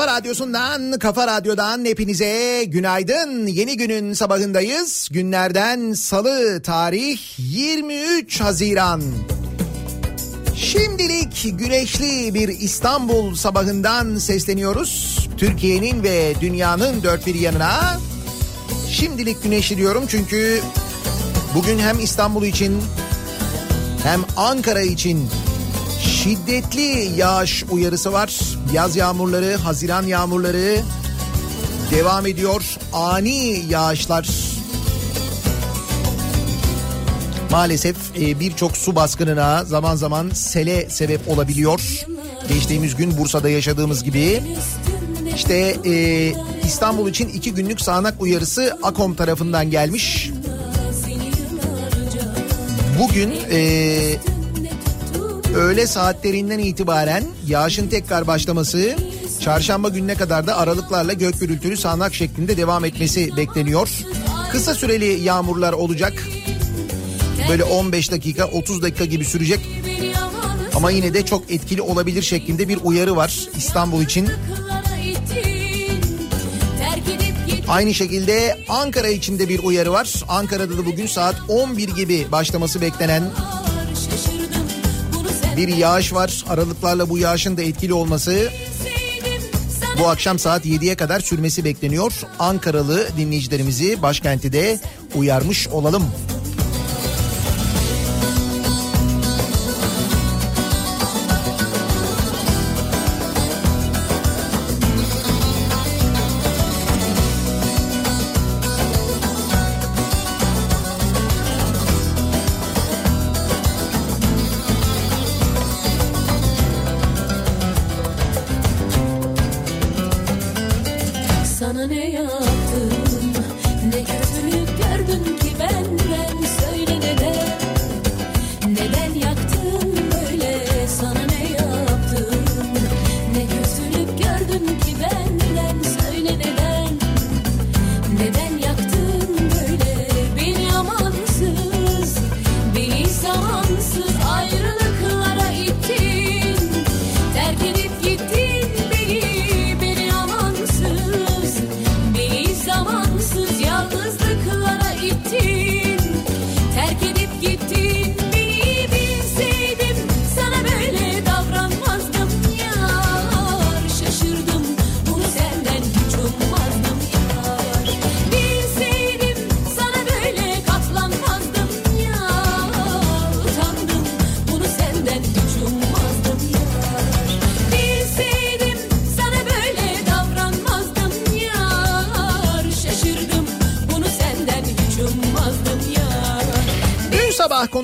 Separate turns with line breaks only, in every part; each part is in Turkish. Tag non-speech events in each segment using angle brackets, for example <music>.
kafa radyosundan, kafa radyodan hepinize günaydın. Yeni günün sabahındayız. Günlerden salı tarih 23 Haziran. Şimdilik güneşli bir İstanbul sabahından sesleniyoruz. Türkiye'nin ve dünyanın dört bir yanına. Şimdilik güneşli diyorum çünkü bugün hem İstanbul için hem Ankara için şiddetli yağış uyarısı var. Yaz yağmurları, Haziran yağmurları devam ediyor. Ani yağışlar maalesef e, birçok su baskınına zaman zaman sele sebep olabiliyor. Geçtiğimiz gün Bursa'da yaşadığımız gibi. İşte e, İstanbul için iki günlük sağanak uyarısı AKOM tarafından gelmiş. Bugün e, öğle saatlerinden itibaren yağışın tekrar başlaması çarşamba gününe kadar da aralıklarla gök gürültülü sağanak şeklinde devam etmesi bekleniyor. Kısa süreli yağmurlar olacak. Böyle 15 dakika 30 dakika gibi sürecek. Ama yine de çok etkili olabilir şeklinde bir uyarı var İstanbul için. Aynı şekilde Ankara için de bir uyarı var. Ankara'da da bugün saat 11 gibi başlaması beklenen bir yağış var. Aralıklarla bu yağışın da etkili olması bu akşam saat 7'ye kadar sürmesi bekleniyor. Ankaralı dinleyicilerimizi başkenti de uyarmış olalım.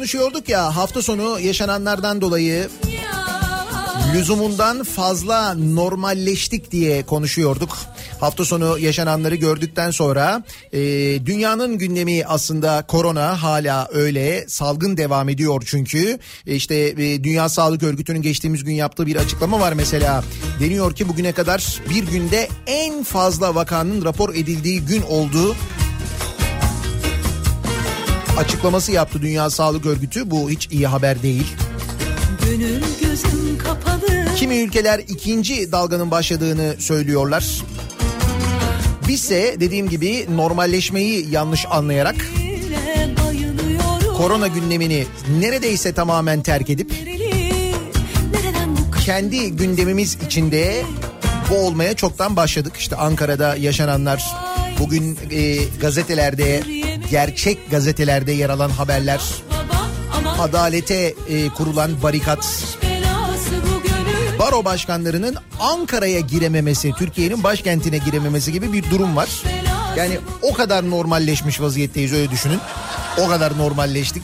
Konuşuyorduk ya hafta sonu yaşananlardan dolayı lüzumundan fazla normalleştik diye konuşuyorduk. Hafta sonu yaşananları gördükten sonra e, dünyanın gündemi aslında korona hala öyle salgın devam ediyor çünkü. E, işte e, Dünya Sağlık Örgütü'nün geçtiğimiz gün yaptığı bir açıklama var mesela. Deniyor ki bugüne kadar bir günde en fazla vakanın rapor edildiği gün oldu açıklaması yaptı Dünya Sağlık Örgütü bu hiç iyi haber değil. Kimi ülkeler ikinci dalganın başladığını söylüyorlar. Bizse dediğim gibi normalleşmeyi yanlış anlayarak korona gündemini neredeyse tamamen terk edip kendi gündemimiz içinde boğulmaya çoktan başladık. İşte Ankara'da yaşananlar bugün e, gazetelerde gerçek gazetelerde yer alan haberler adalete e, kurulan barikat baro başkanlarının Ankara'ya girememesi, Türkiye'nin başkentine girememesi gibi bir durum var. Yani o kadar normalleşmiş vaziyetteyiz öyle düşünün. O kadar normalleştik.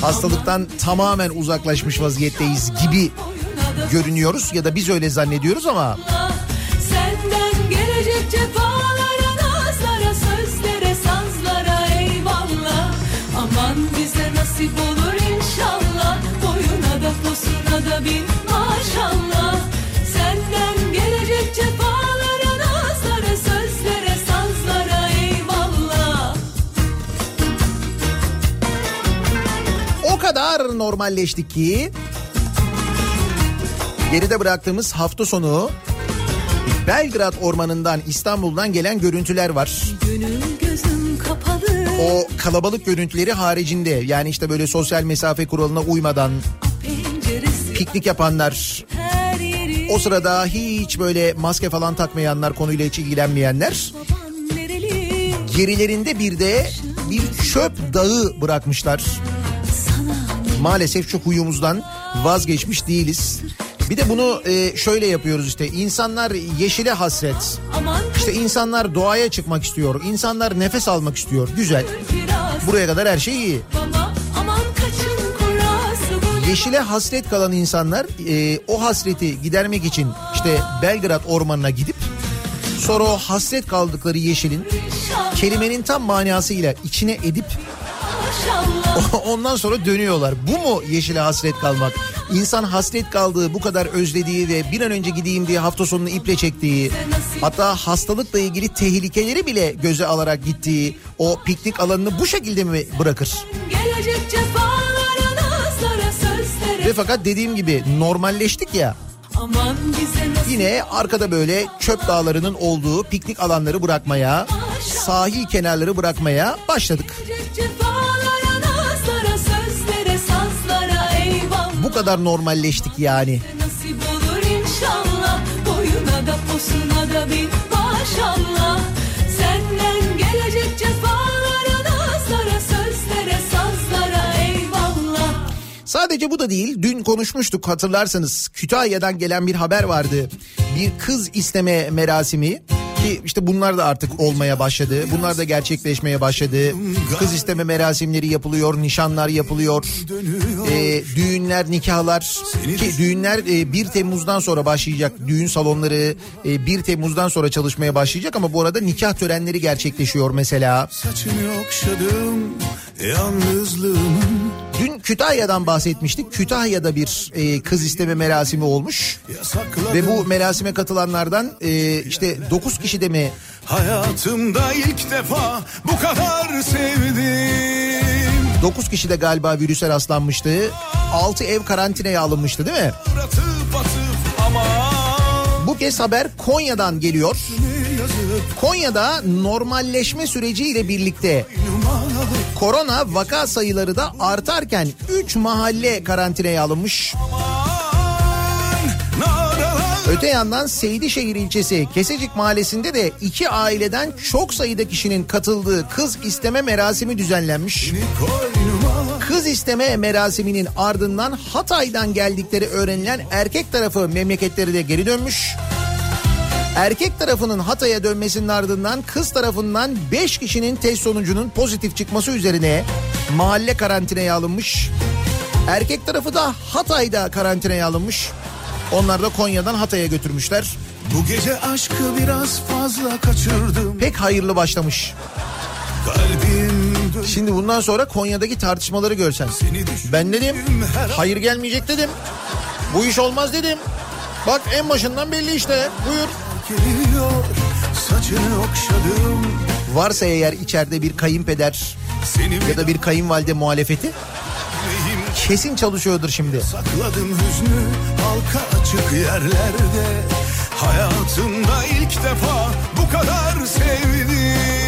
Hastalıktan tamamen uzaklaşmış vaziyetteyiz gibi görünüyoruz ya da biz öyle zannediyoruz ama
Senden gelecek cefalara, nasip olur inşallah. Boyuna da posuna da bin maşallah. Senden gelecek cefalara, nazlara, sözlere, sazlara eyvallah.
o kadar normalleştik ki geride bıraktığımız hafta sonu Belgrad Ormanı'ndan İstanbul'dan gelen görüntüler var.
Gönül kapalı.
O kalabalık görüntüleri haricinde yani işte böyle sosyal mesafe kuralına uymadan piknik yapanlar, o sırada hiç böyle maske falan takmayanlar, konuyla hiç ilgilenmeyenler gerilerinde bir de bir çöp dağı bırakmışlar. Maalesef çok huyumuzdan vazgeçmiş değiliz. Bir de bunu e, şöyle yapıyoruz işte insanlar yeşile hasret. İşte insanlar doğaya çıkmak istiyor. insanlar nefes almak istiyor. Güzel. Buraya kadar her şey iyi. Yeşile hasret kalan insanlar e, o hasreti gidermek için işte Belgrad ormanına gidip sonra o hasret kaldıkları yeşilin kelimenin tam manasıyla içine edip <laughs> ondan sonra dönüyorlar. Bu mu yeşile hasret kalmak? İnsan hasret kaldığı, bu kadar özlediği ve bir an önce gideyim diye hafta sonunu iple çektiği, hatta hastalıkla ilgili tehlikeleri bile göze alarak gittiği o piknik alanını bu şekilde mi bırakır? Ve fakat dediğim gibi normalleştik ya. Yine arkada böyle çöp dağlarının olduğu piknik alanları bırakmaya, sahil kenarları bırakmaya başladık. Bu kadar normalleştik yani.
nasip olur inşallah boyuna da posuna da bin maşallah senden gelecek cefalara nazlara sözlere sazlara eyvallah
Sadece bu da değil. Dün konuşmuştuk hatırlarsanız. Kütahya'dan gelen bir haber vardı. Bir kız isteme merasimi. Ki işte bunlar da artık olmaya başladı. Bunlar da gerçekleşmeye başladı. Kız isteme merasimleri yapılıyor, nişanlar yapılıyor. Ee, düğünler, nikahlar ki düğünler e, 1 Temmuz'dan sonra başlayacak. Düğün salonları e, 1 Temmuz'dan sonra çalışmaya başlayacak ama bu arada nikah törenleri gerçekleşiyor mesela.
Saçını okşadım yalnızlığımın
Dün Kütahya'dan bahsetmiştik. Kütahya'da bir e, kız isteme merasimi olmuş. Ve bu merasime katılanlardan e, işte 9 kişi de mi
Hayatımda ilk defa bu kadar sevdim.
9 kişi de galiba virüse rastlanmıştı. 6 ev karantinaya alınmıştı değil mi? Bu kez haber Konya'dan geliyor. Konya'da normalleşme süreciyle birlikte korona vaka sayıları da artarken 3 mahalle karantinaya alınmış. Öte yandan Seydişehir ilçesi Kesecik mahallesinde de iki aileden çok sayıda kişinin katıldığı kız isteme merasimi düzenlenmiş. Kız isteme merasiminin ardından Hatay'dan geldikleri öğrenilen erkek tarafı memleketleri de geri dönmüş. Erkek tarafının Hatay'a dönmesinin ardından kız tarafından 5 kişinin test sonucunun pozitif çıkması üzerine mahalle karantinaya alınmış. Erkek tarafı da Hatay'da karantinaya alınmış. Onlar da Konya'dan Hatay'a götürmüşler.
Bu gece aşkı biraz fazla kaçırdım
Pek hayırlı başlamış.
Kalbim
Şimdi bundan sonra Konya'daki tartışmaları görsen. Ben dedim hayır gelmeyecek dedim. Bu iş olmaz dedim. Bak en başından belli işte. Buyur.
Geliyor Saçını okşadım.
Varsa eğer içeride bir kayınpeder
Seni
ya da bir kayınvalide muhalefeti kesin çalışıyordur şimdi.
Sakladım hüznü halka açık yerlerde. Hayatımda ilk defa bu kadar sevdim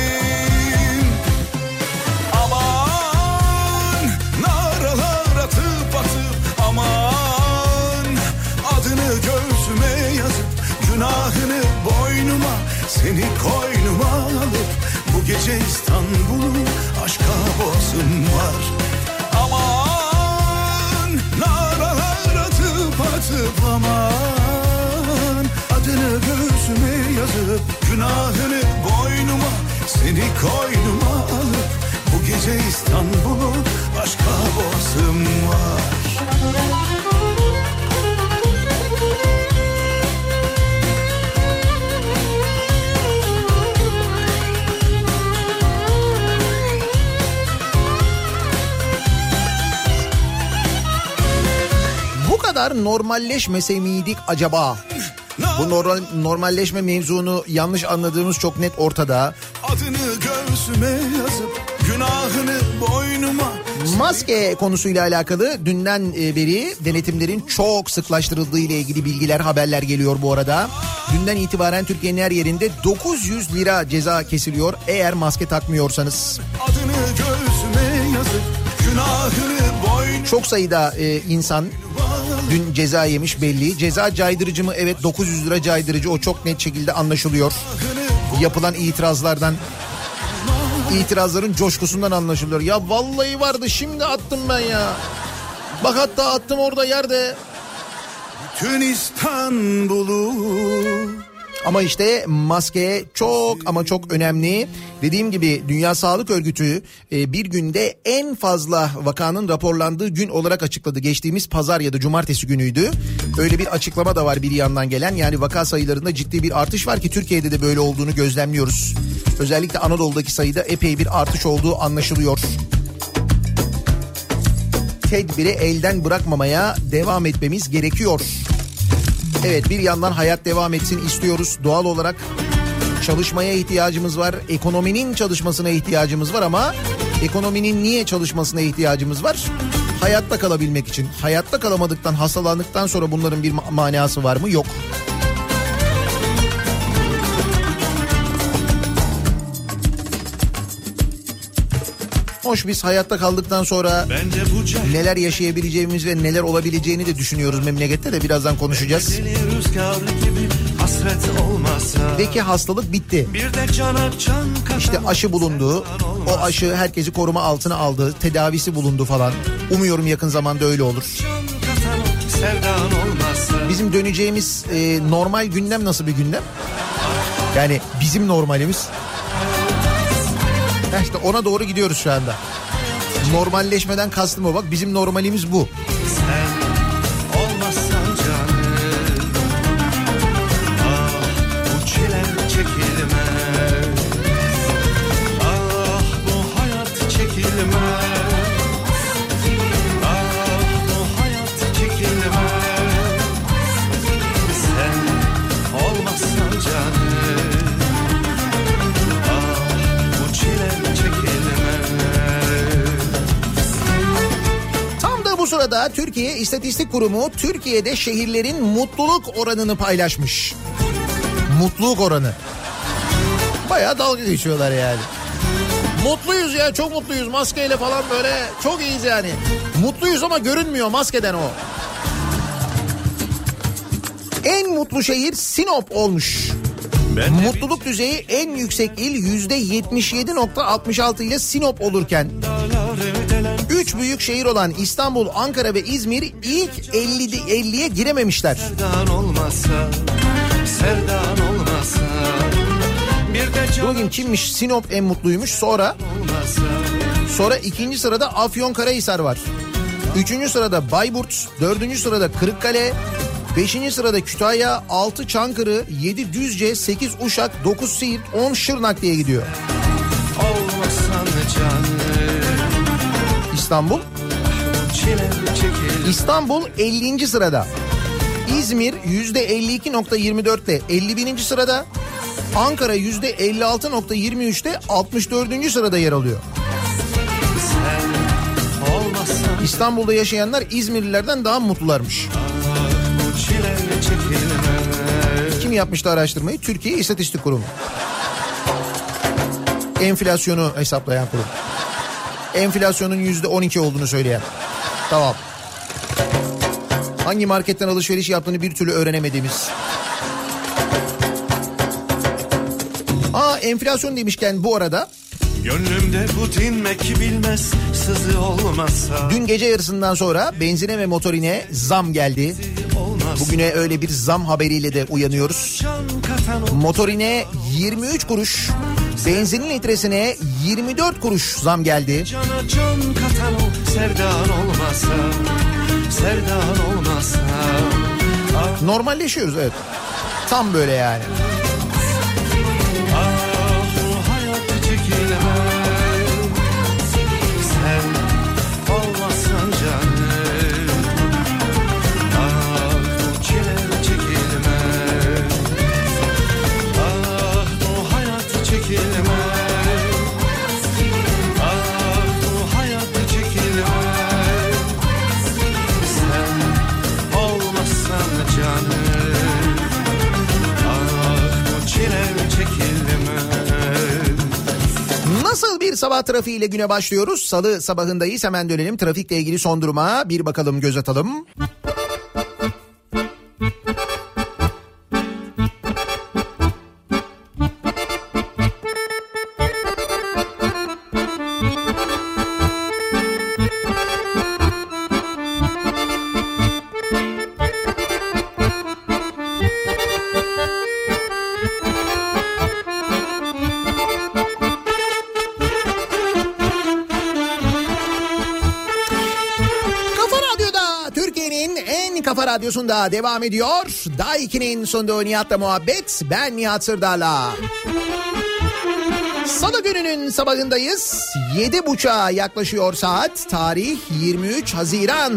Seni koynuma alıp bu gece İstanbul'u aşka boğazım var. Aman naralar atıp atıp aman Adını göğsüme yazıp günahını boynuma Seni koynuma alıp bu gece İstanbul'u aşka boğazım var
kadar normalleşmese miydik acaba? Bu normal, normalleşme mevzunu yanlış anladığımız çok net ortada.
Adını göğsüme yazıp günahını boynuma
Maske konusuyla alakalı dünden e, beri denetimlerin çok sıklaştırıldığı ile ilgili bilgiler, haberler geliyor bu arada. Dünden itibaren Türkiye'nin her yerinde 900 lira ceza kesiliyor eğer maske takmıyorsanız.
Adını göğsüme yazıp günahını
Çok sayıda e, insan dün ceza yemiş belli. Ceza caydırıcı mı? Evet 900 lira caydırıcı o çok net şekilde anlaşılıyor. Yapılan itirazlardan itirazların coşkusundan anlaşılıyor. Ya vallahi vardı şimdi attım ben ya. Bak hatta attım orada yerde.
Tüm İstanbul'u
Ama işte maske çok ama çok önemli. Dediğim gibi Dünya Sağlık Örgütü e, bir günde en fazla vakanın raporlandığı gün olarak açıkladı. Geçtiğimiz pazar ya da cumartesi günüydü. Öyle bir açıklama da var bir yandan gelen. Yani vaka sayılarında ciddi bir artış var ki Türkiye'de de böyle olduğunu gözlemliyoruz. Özellikle Anadolu'daki sayıda epey bir artış olduğu anlaşılıyor. Tedbiri elden bırakmamaya devam etmemiz gerekiyor. Evet bir yandan hayat devam etsin istiyoruz. Doğal olarak çalışmaya ihtiyacımız var. Ekonominin çalışmasına ihtiyacımız var ama ekonominin niye çalışmasına ihtiyacımız var? Hayatta kalabilmek için. Hayatta kalamadıktan, hastalandıktan sonra bunların bir ma- manası var mı? Yok. Hoş biz hayatta kaldıktan sonra neler yaşayabileceğimiz ve neler olabileceğini de düşünüyoruz memlekette de birazdan konuşacağız. Peki hastalık bitti.
De
İşte aşı bulundu. O aşı herkesi koruma altına aldı. Tedavisi bulundu falan. Umuyorum yakın zamanda öyle olur. Bizim döneceğimiz e, normal gündem nasıl bir gündem? Yani bizim normalimiz. Ya işte ona doğru gidiyoruz şu anda. Normalleşmeden kastım o bak bizim normalimiz bu. Türkiye İstatistik Kurumu Türkiye'de şehirlerin mutluluk oranını paylaşmış. Mutluluk oranı. Bayağı dalga geçiyorlar yani. Mutluyuz ya çok mutluyuz maskeyle falan böyle çok iyiyiz yani. Mutluyuz ama görünmüyor maskeden o. En mutlu şehir Sinop olmuş.
Ben
Mutluluk düzeyi en yüksek il yüzde 77.66 ile Sinop olurken Üç büyük şehir olan İstanbul, Ankara ve İzmir ilk 50 50'ye girememişler.
Sevdan olmasa, sevdan olmasa
Dur bakayım kimmiş? Sinop en mutluymuş. Sonra sonra ikinci sırada Afyonkarahisar var. Üçüncü sırada Bayburt, dördüncü sırada Kırıkkale, beşinci sırada Kütahya, altı Çankırı, yedi Düzce, sekiz Uşak, dokuz Siirt, on Şırnak diye gidiyor.
Olmasan canım
İstanbul. İstanbul 50. sırada. İzmir %52.24'te 51. sırada. Ankara %56.23'te 64. sırada yer alıyor. İstanbul'da yaşayanlar İzmirlilerden daha mutlularmış. Kim yapmıştı araştırmayı? Türkiye İstatistik Kurumu. Enflasyonu hesaplayan kurum. Enflasyonun %12 olduğunu söyleyen. Tamam. Hangi marketten alışveriş yaptığını bir türlü öğrenemediğimiz. Aa enflasyon demişken bu arada
Gönlümde bu dinmek bilmez Sızı olmasa
dün gece yarısından sonra benzine ve motorine zam geldi. Bugüne öyle bir zam haberiyle de uyanıyoruz. Motorine 23 kuruş, benzinin litresine 24 kuruş zam geldi.
Cana can katan o sevdan olmasa Sevdan olmasa
Normalleşiyoruz evet. Tam böyle yani. Bir sabah trafiğiyle güne başlıyoruz? Salı sabahındayız. Hemen dönelim trafikle ilgili son duruma bir bakalım göz atalım. Kafa radyosunda devam ediyor. Daiki'nin sunduğu Nihat'la muhabbet. Ben Nihat Sırdar'la. Salı gününün sabahındayız. Yedi buçuğa yaklaşıyor saat. Tarih 23 Haziran.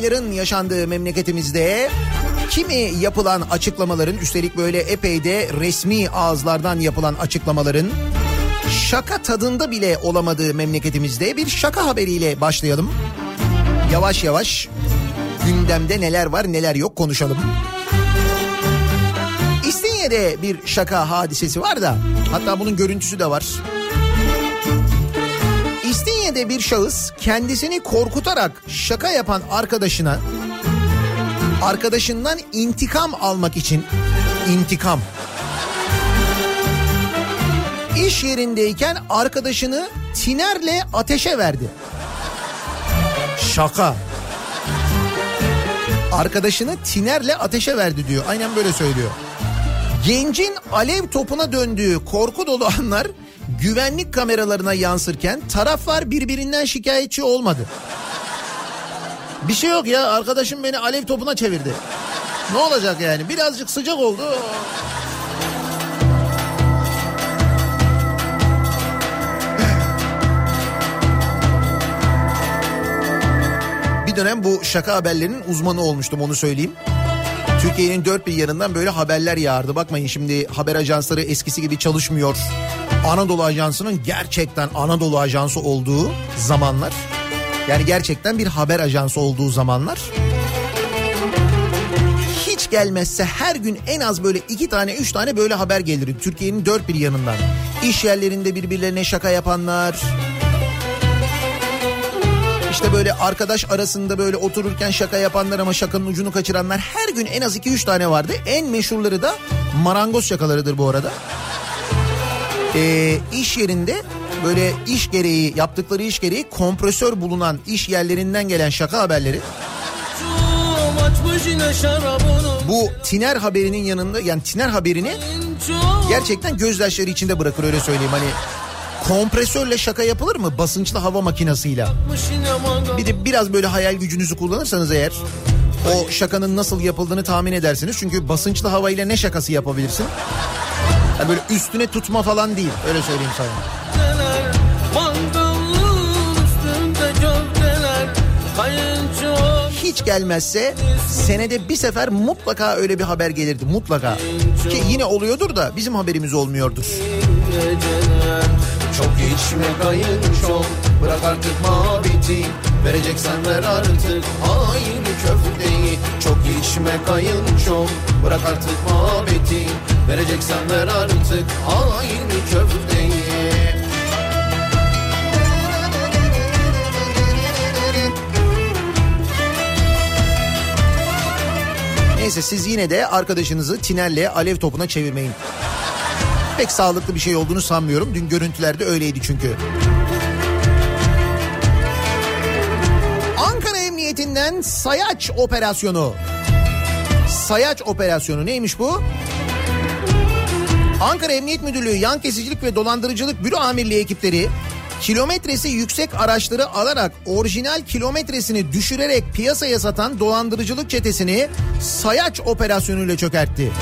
Olayların yaşandığı memleketimizde kimi yapılan açıklamaların üstelik böyle epey de resmi ağızlardan yapılan açıklamaların şaka tadında bile olamadığı memleketimizde bir şaka haberiyle başlayalım. Yavaş yavaş gündemde neler var neler yok konuşalım. İstinye'de bir şaka hadisesi var da hatta bunun görüntüsü de var. Yine de bir şahıs kendisini korkutarak şaka yapan arkadaşına arkadaşından intikam almak için intikam iş yerindeyken arkadaşını tinerle ateşe verdi. Şaka. Arkadaşını tinerle ateşe verdi diyor. Aynen böyle söylüyor. Gencin alev topuna döndüğü korku dolu anlar güvenlik kameralarına yansırken taraflar birbirinden şikayetçi olmadı. Bir şey yok ya arkadaşım beni alev topuna çevirdi. Ne olacak yani birazcık sıcak oldu. Bir dönem bu şaka haberlerinin uzmanı olmuştum onu söyleyeyim. Türkiye'nin dört bir yanından böyle haberler yağardı. Bakmayın şimdi haber ajansları eskisi gibi çalışmıyor. Anadolu Ajansı'nın gerçekten Anadolu Ajansı olduğu zamanlar. Yani gerçekten bir haber ajansı olduğu zamanlar. Hiç gelmezse her gün en az böyle iki tane üç tane böyle haber gelir. Türkiye'nin dört bir yanından. İş yerlerinde birbirlerine şaka yapanlar, işte böyle arkadaş arasında böyle otururken şaka yapanlar ama şakanın ucunu kaçıranlar her gün en az 2-3 tane vardı. En meşhurları da marangoz şakalarıdır bu arada. Ee, iş yerinde böyle iş gereği yaptıkları iş gereği kompresör bulunan iş yerlerinden gelen şaka haberleri bu tiner haberinin yanında yani tiner haberini gerçekten gözyaşları içinde bırakır öyle söyleyeyim hani kompresörle şaka yapılır mı basınçlı hava makinasıyla? Bir de biraz böyle hayal gücünüzü kullanırsanız eğer o şakanın nasıl yapıldığını tahmin edersiniz. Çünkü basınçlı havayla ne şakası yapabilirsin? Yani böyle üstüne tutma falan değil öyle söyleyeyim sana. Hiç gelmezse senede bir sefer mutlaka öyle bir haber gelirdi mutlaka. Ki yine oluyordur da bizim haberimiz olmuyordur.
Çok içme kayınço Bırak artık muhabbeti Vereceksen ver artık Aynı köfteyi Çok içme kayınço Bırak artık muhabbeti Vereceksen ver artık Aynı köfteyi
Neyse siz yine de arkadaşınızı tinerle alev topuna çevirmeyin. Pek sağlıklı bir şey olduğunu sanmıyorum. Dün görüntülerde öyleydi çünkü. Ankara Emniyetinden sayaç operasyonu. Sayaç operasyonu neymiş bu? Ankara Emniyet Müdürlüğü Yan Kesicilik ve Dolandırıcılık Büro Amirliği ekipleri kilometresi yüksek araçları alarak orijinal kilometresini düşürerek piyasaya satan dolandırıcılık çetesini sayaç operasyonuyla çökertti.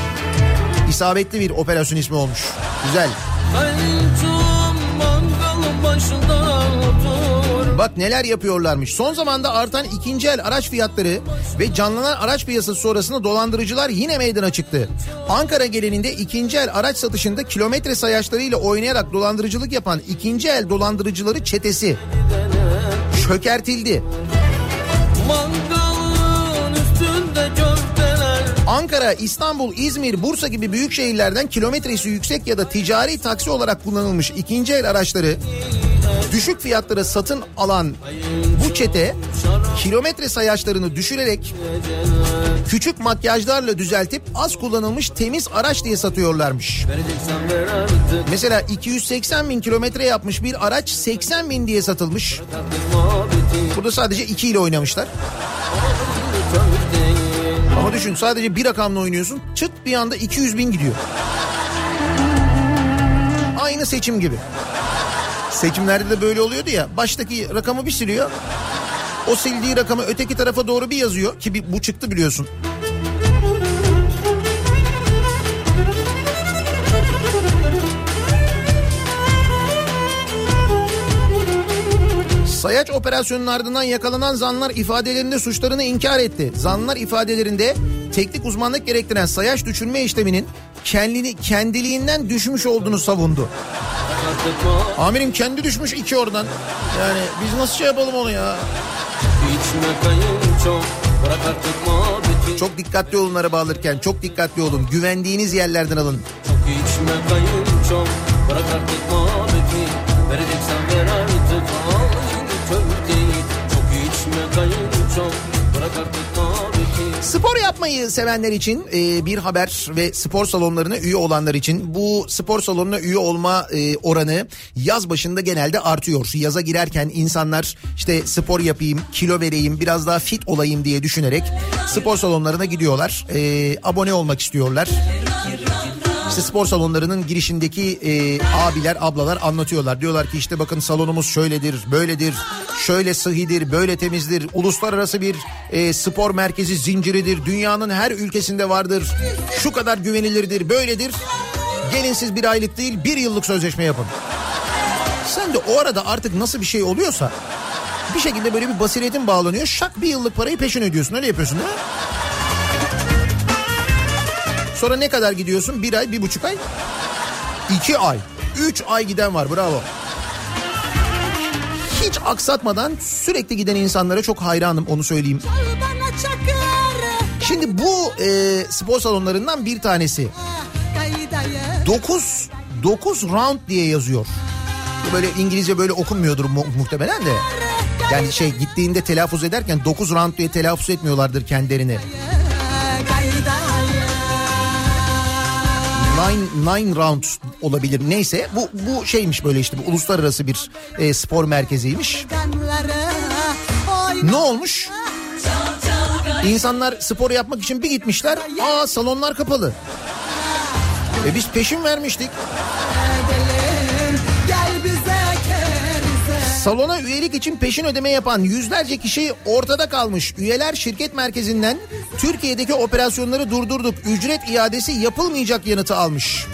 İsabetli bir operasyon ismi olmuş. Güzel. Bak neler yapıyorlarmış. Son zamanda artan ikinci el araç fiyatları ve canlanan araç piyasası sonrasında dolandırıcılar yine meydana çıktı. Ankara geleninde ikinci el araç satışında kilometre sayaçlarıyla oynayarak dolandırıcılık yapan ikinci el dolandırıcıları çetesi çökertildi. Ankara, İstanbul, İzmir, Bursa gibi büyük şehirlerden kilometresi yüksek ya da ticari taksi olarak kullanılmış ikinci el araçları düşük fiyatlara satın alan bu çete kilometre sayaçlarını düşürerek küçük makyajlarla düzeltip az kullanılmış temiz araç diye satıyorlarmış. Mesela 280 bin kilometre yapmış bir araç 80 bin diye satılmış. Burada sadece 2 ile oynamışlar. Ama düşün sadece bir rakamla oynuyorsun çıt bir anda 200 bin gidiyor. Aynı seçim gibi. Seçimlerde de böyle oluyordu ya. Baştaki rakamı bir siliyor. O sildiği rakamı öteki tarafa doğru bir yazıyor ki bir, bu çıktı biliyorsun. Sayaç operasyonunun ardından yakalanan zanlar ifadelerinde suçlarını inkar etti. Zanlar ifadelerinde teknik uzmanlık gerektiren sayaç düşürme işleminin kendini kendiliğinden düşmüş olduğunu savundu. Amirim kendi düşmüş iki oradan. Yani biz nasıl şey yapalım onu ya? Çok dikkatli olun araba alırken. Çok dikkatli olun. Güvendiğiniz yerlerden alın.
Çok içme kayınço Bırak artık muhabbeti Vereceksen ver artık Ağlayın
yapmayı sevenler için e, bir haber ve spor salonlarına üye olanlar için bu spor salonuna üye olma e, oranı yaz başında genelde artıyor. Yaza girerken insanlar işte spor yapayım, kilo vereyim, biraz daha fit olayım diye düşünerek spor salonlarına gidiyorlar. E, abone olmak istiyorlar. İşte spor salonlarının girişindeki e, abiler ablalar anlatıyorlar. Diyorlar ki işte bakın salonumuz şöyledir, böyledir, şöyle sıhhidir, böyle temizdir. Uluslararası bir e, spor merkezi zinciridir. Dünyanın her ülkesinde vardır. Şu kadar güvenilirdir, böyledir. Gelin siz bir aylık değil bir yıllık sözleşme yapın. Sen de o arada artık nasıl bir şey oluyorsa bir şekilde böyle bir basiretin bağlanıyor. Şak bir yıllık parayı peşin ödüyorsun. Öyle yapıyorsun değil mi? Sonra ne kadar gidiyorsun? Bir ay, bir buçuk ay? iki ay. Üç ay giden var bravo. Hiç aksatmadan sürekli giden insanlara çok hayranım onu söyleyeyim. Şimdi bu e, spor salonlarından bir tanesi.
Kaydayı
9 9 round diye yazıyor. Böyle İngilizce böyle okunmuyordur mu- muhtemelen de. Yani şey gittiğinde telaffuz ederken 9 round diye telaffuz etmiyorlardır kendilerini. Nine, nine round olabilir neyse bu bu şeymiş böyle işte bu uluslararası bir e, spor merkeziymiş. Ne olmuş? İnsanlar spor yapmak için bir gitmişler. Aa salonlar kapalı. E biz peşin vermiştik. Salona üyelik için peşin ödeme yapan yüzlerce kişi ortada kalmış. Üyeler şirket merkezinden Türkiye'deki operasyonları durdurduk. Ücret iadesi yapılmayacak yanıtı almış.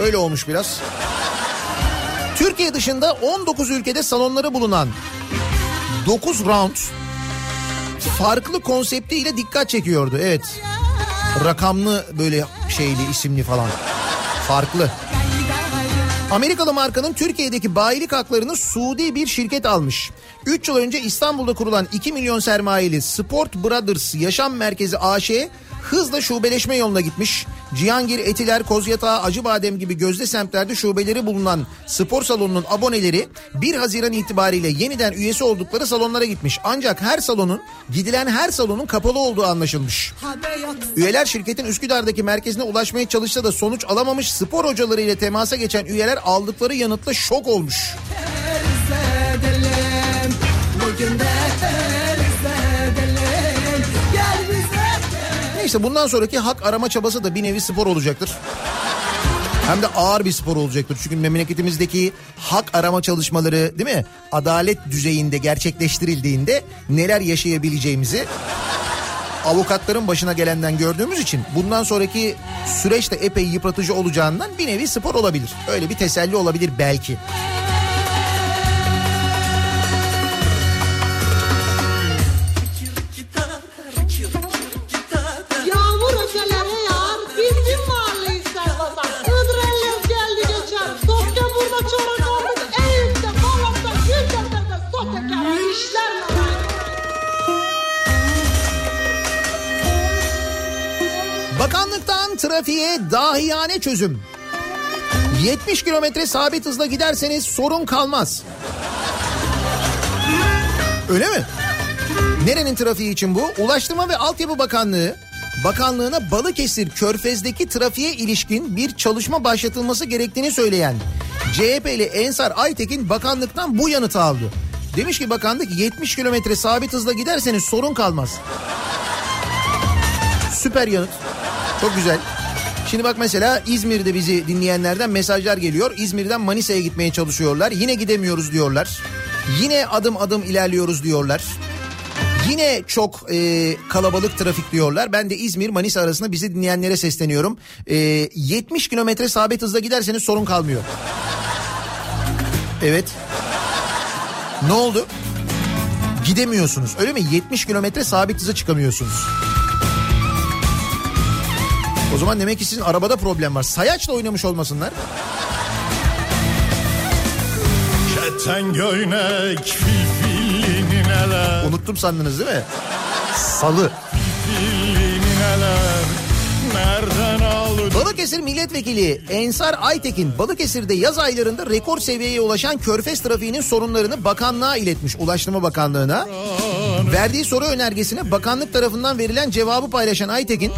Öyle olmuş biraz. Türkiye dışında 19 ülkede salonları bulunan 9 round farklı konseptiyle dikkat çekiyordu. Evet. Rakamlı böyle şeyli isimli falan. Farklı. Amerikalı markanın Türkiye'deki bayilik haklarını Suudi bir şirket almış. 3 yıl önce İstanbul'da kurulan 2 milyon sermayeli Sport Brothers Yaşam Merkezi AŞ hızla şubeleşme yoluna gitmiş. Cihangir, Etiler, Kozyatağı, Acıbadem gibi gözde semtlerde şubeleri bulunan spor salonunun aboneleri 1 Haziran itibariyle yeniden üyesi oldukları salonlara gitmiş. Ancak her salonun gidilen her salonun kapalı olduğu anlaşılmış. Üyeler şirketin Üsküdar'daki merkezine ulaşmaya çalışsa da sonuç alamamış spor hocaları ile temasa geçen üyeler aldıkları yanıtla şok olmuş.
Bugün de
Neyse bundan sonraki hak arama çabası da bir nevi spor olacaktır. Hem de ağır bir spor olacaktır. Çünkü memleketimizdeki hak arama çalışmaları değil mi? Adalet düzeyinde gerçekleştirildiğinde neler yaşayabileceğimizi avukatların başına gelenden gördüğümüz için bundan sonraki süreç de epey yıpratıcı olacağından bir nevi spor olabilir. Öyle bir teselli olabilir belki. Bakanlıktan trafiğe dahiyane çözüm. 70 kilometre sabit hızla giderseniz sorun kalmaz. Öyle mi? Nerenin trafiği için bu? Ulaştırma ve Altyapı Bakanlığı bakanlığına Balıkesir Körfez'deki trafiğe ilişkin bir çalışma başlatılması gerektiğini söyleyen CHP'li Ensar Aytekin bakanlıktan bu yanıtı aldı. Demiş ki bakanlık 70 kilometre sabit hızla giderseniz sorun kalmaz. Süper yanıt. Çok güzel. Şimdi bak mesela İzmir'de bizi dinleyenlerden mesajlar geliyor. İzmir'den Manisa'ya gitmeye çalışıyorlar. Yine gidemiyoruz diyorlar. Yine adım adım ilerliyoruz diyorlar. Yine çok e, kalabalık trafik diyorlar. Ben de İzmir Manisa arasında bizi dinleyenlere sesleniyorum. E, 70 kilometre sabit hızla giderseniz sorun kalmıyor. Evet. Ne oldu? Gidemiyorsunuz öyle mi? 70 kilometre sabit hıza çıkamıyorsunuz. O zaman demek ki sizin arabada problem var. Sayaçla oynamış olmasınlar.
Keten göynek filfilini neler
Unuttum sandınız değil mi? Salı.
Filfilini neler Nereden aldın
Balıkesir Balıkesir Milletvekili Ensar Aytekin Balıkesir'de yaz aylarında rekor seviyeye ulaşan körfez trafiğinin sorunlarını bakanlığa iletmiş Ulaştırma Bakanlığı'na. Verdiği soru önergesine bakanlık tarafından verilen cevabı paylaşan Aytekin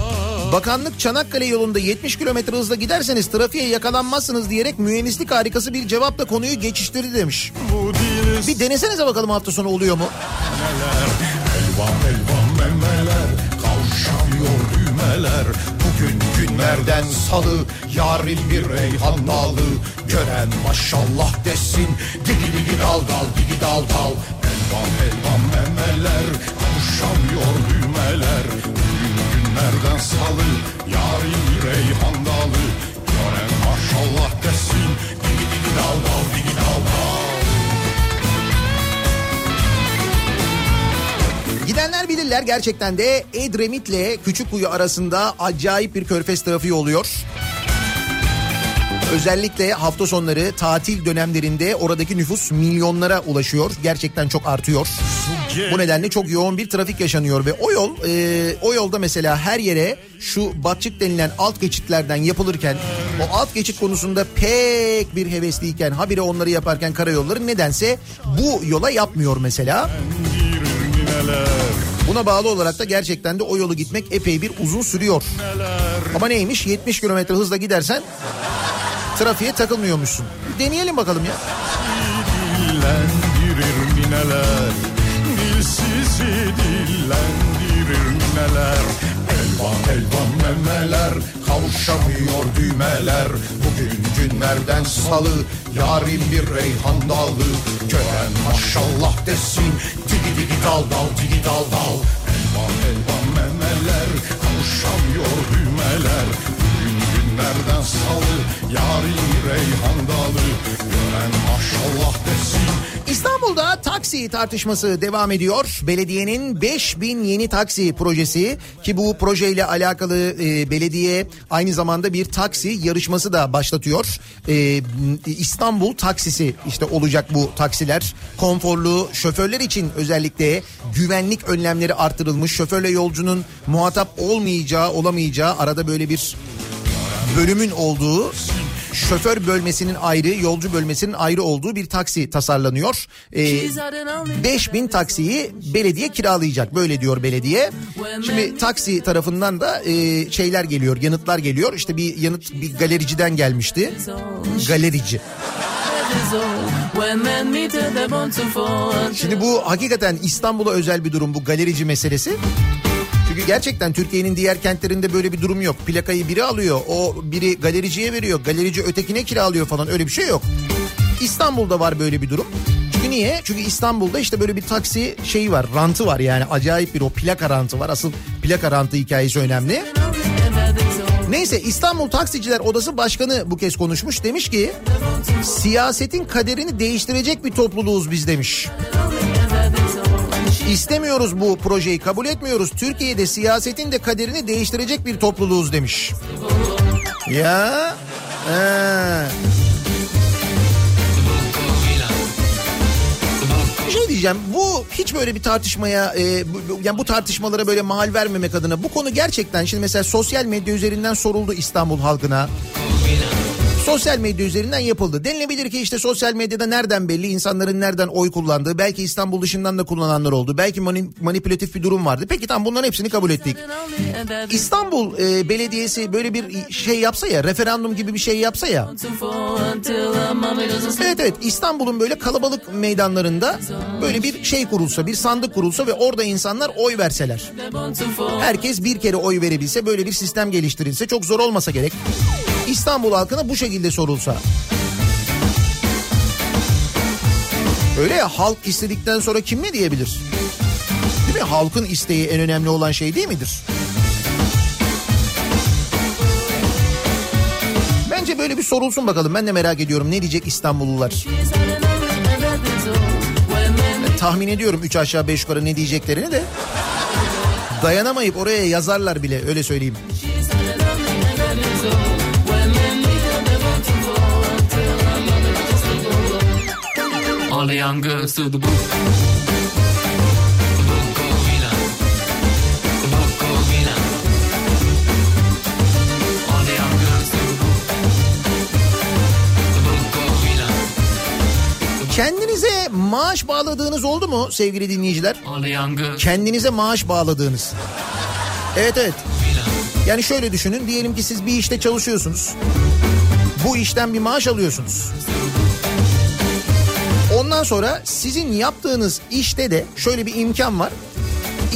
Bakanlık Çanakkale yolunda 70 kilometre hızla giderseniz trafiğe yakalanmazsınız diyerek mühendislik harikası bir cevapla konuyu geçiştirdi demiş. Bir denesenize bakalım hafta sonu oluyor mu?
neler Elvan elvan memeler Kavşamıyor düğmeler Bugün günlerden salı Yarın bir reyhan dalı Gören maşallah desin Digi digi dal dal digi dal dal Elvan elvan memeler Kavşamıyor düğmeler Günlerden salı Yarın bir reyhan dalı Gören maşallah desin Digi digi dal dal digi dal dal
Gidenler bilirler gerçekten de Edremit'le Küçükkuyu arasında acayip bir körfez trafiği oluyor. Özellikle hafta sonları tatil dönemlerinde oradaki nüfus milyonlara ulaşıyor. Gerçekten çok artıyor. Bu nedenle çok yoğun bir trafik yaşanıyor ve o yol e, o yolda mesela her yere şu batçık denilen alt geçitlerden yapılırken o alt geçit konusunda pek bir hevesliyken habire onları yaparken karayolları nedense bu yola yapmıyor mesela.
Bir neler
Buna bağlı olarak da gerçekten de o yolu gitmek epey bir uzun sürüyor. Ama neymiş 70 kilometre hızla gidersen trafiğe takılmıyormuşsun. Deneyelim bakalım ya.
dillendirir mineler Dilsizi dillendirir mineler Elvan elvan memeler Kavuşamıyor düğmeler. Bugün günlerden salı Yarın bir reyhan dalı. Gören maşallah desin Digi digi dal dal digi dal dal. Elvan elvan memeler Kavuşamıyor düğmeler. Bugün günlerden salı Yarın reyhan dalı. Gören maşallah desin
İstanbul'da taksi tartışması devam ediyor. Belediyenin 5000 yeni taksi projesi ki bu projeyle alakalı e, belediye aynı zamanda bir taksi yarışması da başlatıyor. E, İstanbul taksisi işte olacak bu taksiler. Konforlu şoförler için özellikle güvenlik önlemleri artırılmış. Şoförle yolcunun muhatap olmayacağı olamayacağı arada böyle bir bölümün olduğu şoför bölmesinin ayrı, yolcu bölmesinin ayrı olduğu bir taksi tasarlanıyor. Ee, 5000 taksiyi belediye kiralayacak böyle diyor belediye. Şimdi taksi tarafından da e, şeyler geliyor, yanıtlar geliyor. İşte bir yanıt bir galericiden gelmişti. Galerici. Şimdi bu hakikaten İstanbul'a özel bir durum bu galerici meselesi. Çünkü gerçekten Türkiye'nin diğer kentlerinde böyle bir durum yok. Plakayı biri alıyor, o biri galericiye veriyor, galerici ötekine kiralıyor falan öyle bir şey yok. İstanbul'da var böyle bir durum. Çünkü niye? Çünkü İstanbul'da işte böyle bir taksi şeyi var, rantı var yani acayip bir o plaka rantı var. Asıl plaka rantı hikayesi önemli. Neyse İstanbul Taksiciler Odası Başkanı bu kez konuşmuş. Demiş ki siyasetin kaderini değiştirecek bir topluluğuz biz demiş. İstemiyoruz bu projeyi kabul etmiyoruz. Türkiye'de siyasetin de kaderini değiştirecek bir topluluğuz demiş. Ya. Ee. Bir şey diyeceğim. Bu hiç böyle bir tartışmaya e, bu- yani bu tartışmalara böyle mahal vermemek adına bu konu gerçekten şimdi mesela sosyal medya üzerinden soruldu İstanbul halkına. Sosyal medya üzerinden yapıldı. Denilebilir ki işte sosyal medyada nereden belli insanların nereden oy kullandığı. Belki İstanbul dışından da kullananlar oldu. Belki mani- manipülatif bir durum vardı. Peki tamam bunların hepsini kabul ettik. İstanbul e, Belediyesi böyle bir şey yapsa ya referandum gibi bir şey yapsa ya. Evet evet İstanbul'un böyle kalabalık meydanlarında böyle bir şey kurulsa bir sandık kurulsa ve orada insanlar oy verseler. Herkes bir kere oy verebilse böyle bir sistem geliştirilse çok zor olmasa gerek. İstanbul halkına bu şekilde sorulsa. Öyle ya halk istedikten sonra kim ne diyebilir? Değil mi? Halkın isteği en önemli olan şey değil midir? Bence böyle bir sorulsun bakalım. Ben de merak ediyorum ne diyecek İstanbullular. Tahmin ediyorum 3 aşağı 5 yukarı ne diyeceklerini de. Dayanamayıp oraya yazarlar bile öyle söyleyeyim.
all young girls.
Kendinize maaş bağladığınız oldu mu sevgili dinleyiciler? Kendinize maaş bağladığınız. Evet evet. Yani şöyle düşünün diyelim ki siz bir işte çalışıyorsunuz. Bu işten bir maaş alıyorsunuz. Ondan sonra sizin yaptığınız işte de şöyle bir imkan var.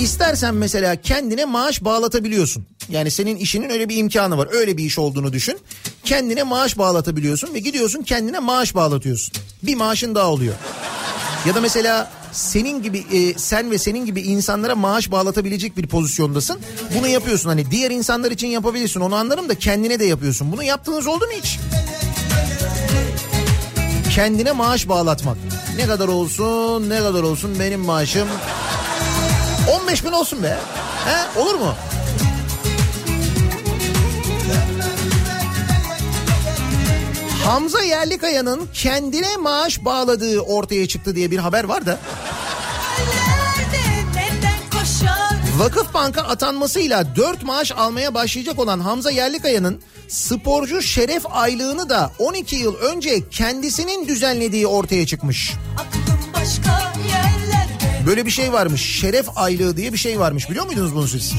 İstersen mesela kendine maaş bağlatabiliyorsun. Yani senin işinin öyle bir imkanı var. Öyle bir iş olduğunu düşün. Kendine maaş bağlatabiliyorsun ve gidiyorsun kendine maaş bağlatıyorsun. Bir maaşın daha oluyor. Ya da mesela senin gibi e, sen ve senin gibi insanlara maaş bağlatabilecek bir pozisyondasın. Bunu yapıyorsun hani diğer insanlar için yapabilirsin onu anlarım da kendine de yapıyorsun. Bunu yaptığınız oldu mu hiç? Kendine maaş bağlatmak. Ne kadar olsun ne kadar olsun benim maaşım 15 bin olsun be. He, olur mu? Hamza Yerlikaya'nın kendine maaş bağladığı ortaya çıktı diye bir haber var da. Vakıf Bank'a atanmasıyla 4 maaş almaya başlayacak olan Hamza Yerlikaya'nın sporcu şeref aylığını da 12 yıl önce kendisinin düzenlediği ortaya çıkmış. Böyle bir şey varmış. Şeref aylığı diye bir şey varmış. Biliyor muydunuz bunu siz?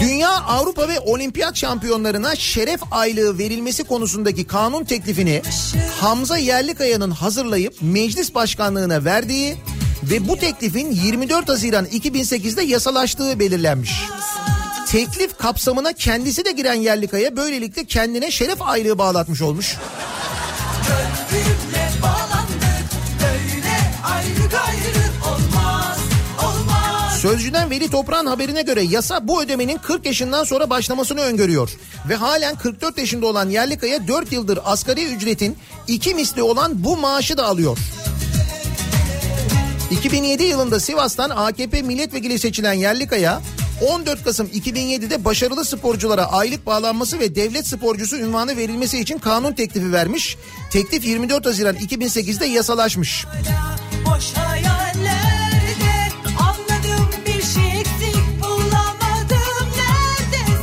Dünya, Avrupa ve Olimpiyat şampiyonlarına şeref aylığı verilmesi konusundaki kanun teklifini Hamza Yerlikaya'nın hazırlayıp meclis başkanlığına verdiği ve bu teklifin 24 Haziran 2008'de yasalaştığı belirlenmiş. Teklif kapsamına kendisi de giren Yerlikaya böylelikle kendine şeref aylığı bağlatmış olmuş. Sözcüden Veli Toprağ'ın haberine göre yasa bu ödemenin 40 yaşından sonra başlamasını öngörüyor. Ve halen 44 yaşında olan Yerlikaya 4 yıldır asgari ücretin iki misli olan bu maaşı da alıyor. 2007 yılında Sivas'tan AKP milletvekili seçilen Yerlikaya 14 Kasım 2007'de başarılı sporculara aylık bağlanması ve devlet sporcusu ünvanı verilmesi için kanun teklifi vermiş. Teklif 24 Haziran 2008'de yasalaşmış.
Boş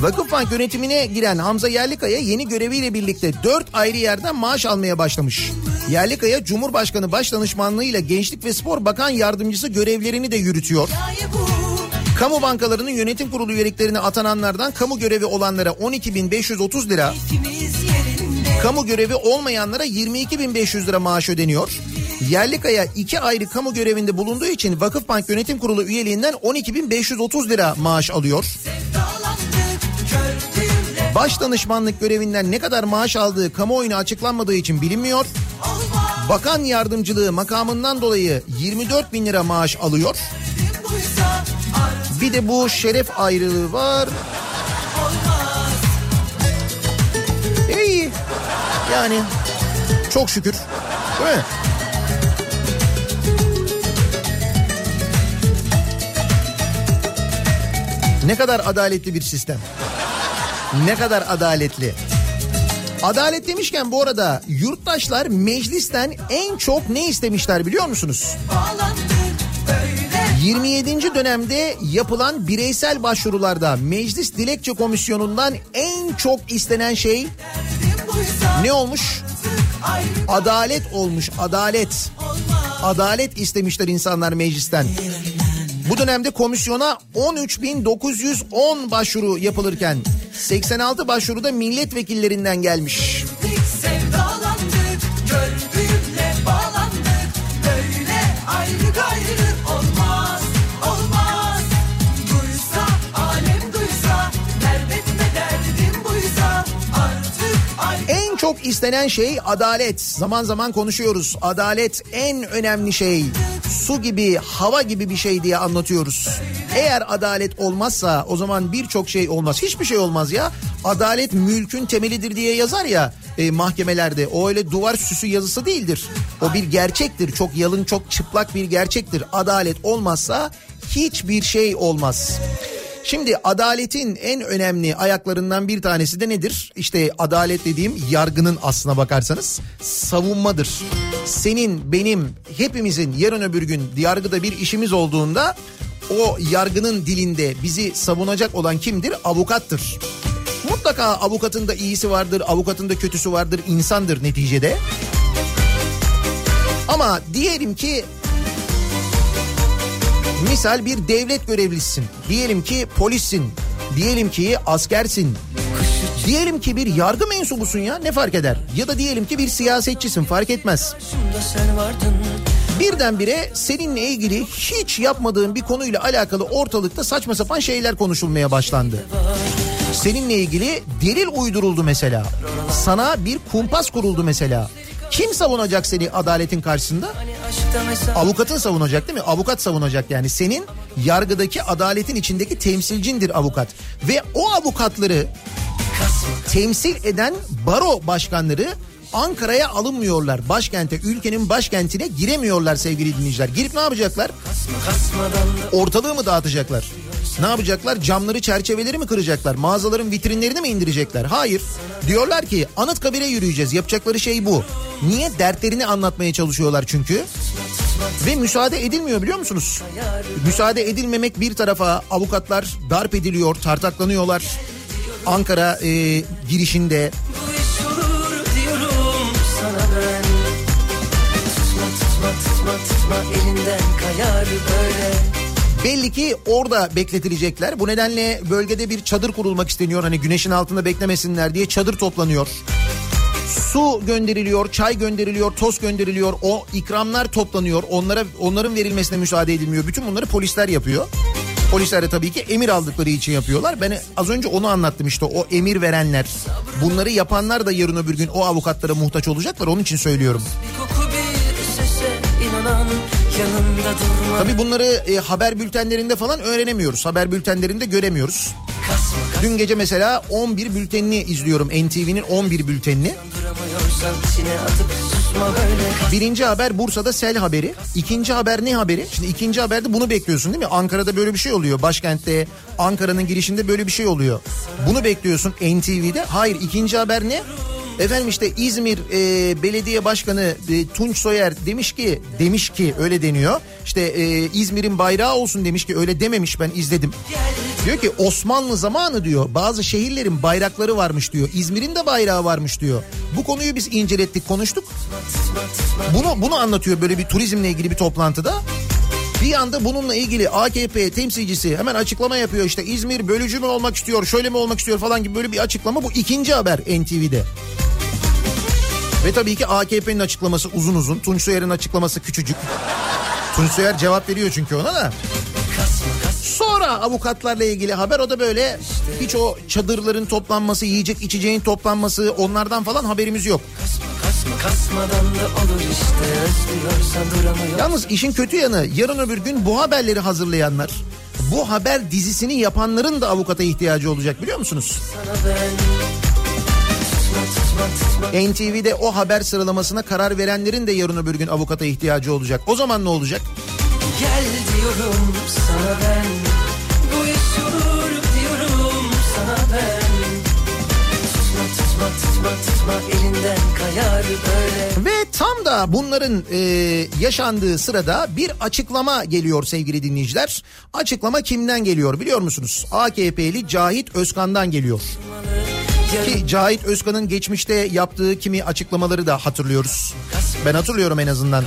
Vakıfbank yönetimine giren Hamza Yerlikaya yeni göreviyle birlikte 4 ayrı yerden maaş almaya başlamış. Yerlikaya Cumhurbaşkanı Başdanışmanlığıyla Gençlik ve Spor Bakan Yardımcısı görevlerini de yürütüyor. Kamu bankalarının yönetim kurulu üyeliklerine atananlardan kamu görevi olanlara 12.530 lira, kamu görevi olmayanlara 22.500 lira maaş ödeniyor. Yerlikaya iki ayrı kamu görevinde bulunduğu için Vakıfbank Yönetim Kurulu üyeliğinden 12.530 lira maaş alıyor. Baş danışmanlık görevinden ne kadar maaş aldığı kamuoyuna açıklanmadığı için bilinmiyor. Bakan yardımcılığı makamından dolayı 24 bin lira maaş alıyor. Bir de bu şeref ayrılığı var. iyi. Yani çok şükür. Değil mi? Ne kadar adaletli bir sistem. Ne kadar adaletli. Adalet demişken bu arada yurttaşlar meclisten en çok ne istemişler biliyor musunuz?
bağlandık böyle
27. dönemde yapılan bireysel başvurularda Meclis Dilekçe Komisyonu'ndan en çok istenen şey ne olmuş? Adalet olmuş, adalet. Adalet istemişler insanlar meclisten. Bu dönemde komisyona 13.910 başvuru yapılırken 86 başvuru da milletvekillerinden gelmiş. Çok istenen şey adalet. Zaman zaman konuşuyoruz. Adalet en önemli şey. Su gibi, hava gibi bir şey diye anlatıyoruz. Eğer adalet olmazsa o zaman birçok şey olmaz. Hiçbir şey olmaz ya. Adalet mülkün temelidir diye yazar ya e, mahkemelerde. O öyle duvar süsü yazısı değildir. O bir gerçektir. Çok yalın, çok çıplak bir gerçektir. Adalet olmazsa hiçbir şey olmaz. Şimdi adaletin en önemli ayaklarından bir tanesi de nedir? İşte adalet dediğim yargının aslına bakarsanız savunmadır. Senin, benim, hepimizin yarın öbür gün yargıda bir işimiz olduğunda o yargının dilinde bizi savunacak olan kimdir? Avukattır. Mutlaka avukatın da iyisi vardır, avukatın da kötüsü vardır, insandır neticede. Ama diyelim ki misal bir devlet görevlisisin. Diyelim ki polissin. Diyelim ki askersin. Diyelim ki bir yargı mensubusun ya ne fark eder? Ya da diyelim ki bir siyasetçisin fark etmez. Birdenbire seninle ilgili hiç yapmadığın bir konuyla alakalı ortalıkta saçma sapan şeyler konuşulmaya başlandı. Seninle ilgili delil uyduruldu mesela. Sana bir kumpas kuruldu mesela. Kim savunacak seni adaletin karşısında? Avukatın savunacak değil mi? Avukat savunacak yani. Senin yargıdaki adaletin içindeki temsilcindir avukat. Ve o avukatları temsil eden baro başkanları Ankara'ya alınmıyorlar. Başkente, ülkenin başkentine giremiyorlar sevgili dinleyiciler. Girip ne yapacaklar? Ortalığı mı dağıtacaklar? Ne yapacaklar? Camları, çerçeveleri mi kıracaklar? Mağazaların vitrinlerini mi indirecekler? Hayır. Diyorlar ki Anıtkabir'e yürüyeceğiz. Yapacakları şey bu. Niye? Dertlerini anlatmaya çalışıyorlar çünkü. Ve müsaade edilmiyor biliyor musunuz? Müsaade edilmemek bir tarafa avukatlar darp ediliyor, tartaklanıyorlar. Ankara e, girişinde
tutma tutma elinden kayar böyle
Belli ki orada bekletilecekler. Bu nedenle bölgede bir çadır kurulmak isteniyor. Hani güneşin altında beklemesinler diye çadır toplanıyor. Su gönderiliyor, çay gönderiliyor, toz gönderiliyor. O ikramlar toplanıyor. Onlara onların verilmesine müsaade edilmiyor. Bütün bunları polisler yapıyor. Polisler de tabii ki emir aldıkları için yapıyorlar. Ben az önce onu anlattım işte o emir verenler. Bunları yapanlar da yarın öbür gün o avukatlara muhtaç olacaklar. Onun için söylüyorum.
Bir koku bir sese inanan
Tabii bunları e, haber bültenlerinde falan öğrenemiyoruz. Haber bültenlerinde göremiyoruz.
Kasma
Dün gece mesela 11 bültenini izliyorum. NTV'nin 11 bültenini. Birinci haber Bursa'da sel haberi. İkinci haber ne haberi? Şimdi ikinci haberde bunu bekliyorsun değil mi? Ankara'da böyle bir şey oluyor. Başkentte Ankara'nın girişinde böyle bir şey oluyor. Bunu bekliyorsun NTV'de. Hayır ikinci haber ne? Efendim işte İzmir e, Belediye Başkanı e, Tunç Soyer demiş ki demiş ki öyle deniyor. İşte e, İzmir'in bayrağı olsun demiş ki öyle dememiş ben izledim. Diyor ki Osmanlı zamanı diyor bazı şehirlerin bayrakları varmış diyor. İzmir'in de bayrağı varmış diyor. Bu konuyu biz incelettik konuştuk. Bunu bunu anlatıyor böyle bir turizmle ilgili bir toplantıda. Bir anda bununla ilgili AKP temsilcisi hemen açıklama yapıyor işte İzmir bölücü mü olmak istiyor şöyle mi olmak istiyor falan gibi böyle bir açıklama bu ikinci haber NTV'de. Ve tabii ki AKP'nin açıklaması uzun uzun Tunç Soyer'in açıklaması küçücük. Tunç Soyer cevap veriyor çünkü ona da. Sonra avukatlarla ilgili haber o da böyle hiç o çadırların toplanması, yiyecek içeceğin toplanması onlardan falan haberimiz yok.
Kasma kasmadan da olur işte. Özlüyorsan duramıyor.
Yalnız işin kötü yanı yarın öbür gün bu haberleri hazırlayanlar, bu haber dizisini yapanların da avukata ihtiyacı olacak biliyor musunuz? NTV'de o haber sıralamasına karar verenlerin de yarın öbür gün avukata ihtiyacı olacak. O zaman ne olacak?
Gel diyorum sana ben. Bu iş olur diyorum sana ben. Tutma tutma tutma tutma elinden kayar böyle
Ve tam da bunların e, yaşandığı sırada bir açıklama geliyor sevgili dinleyiciler. Açıklama kimden geliyor biliyor musunuz? AKP'li Cahit Özkan'dan geliyor. Ki Cahit Özkan'ın geçmişte yaptığı kimi açıklamaları da hatırlıyoruz. Ben hatırlıyorum en azından.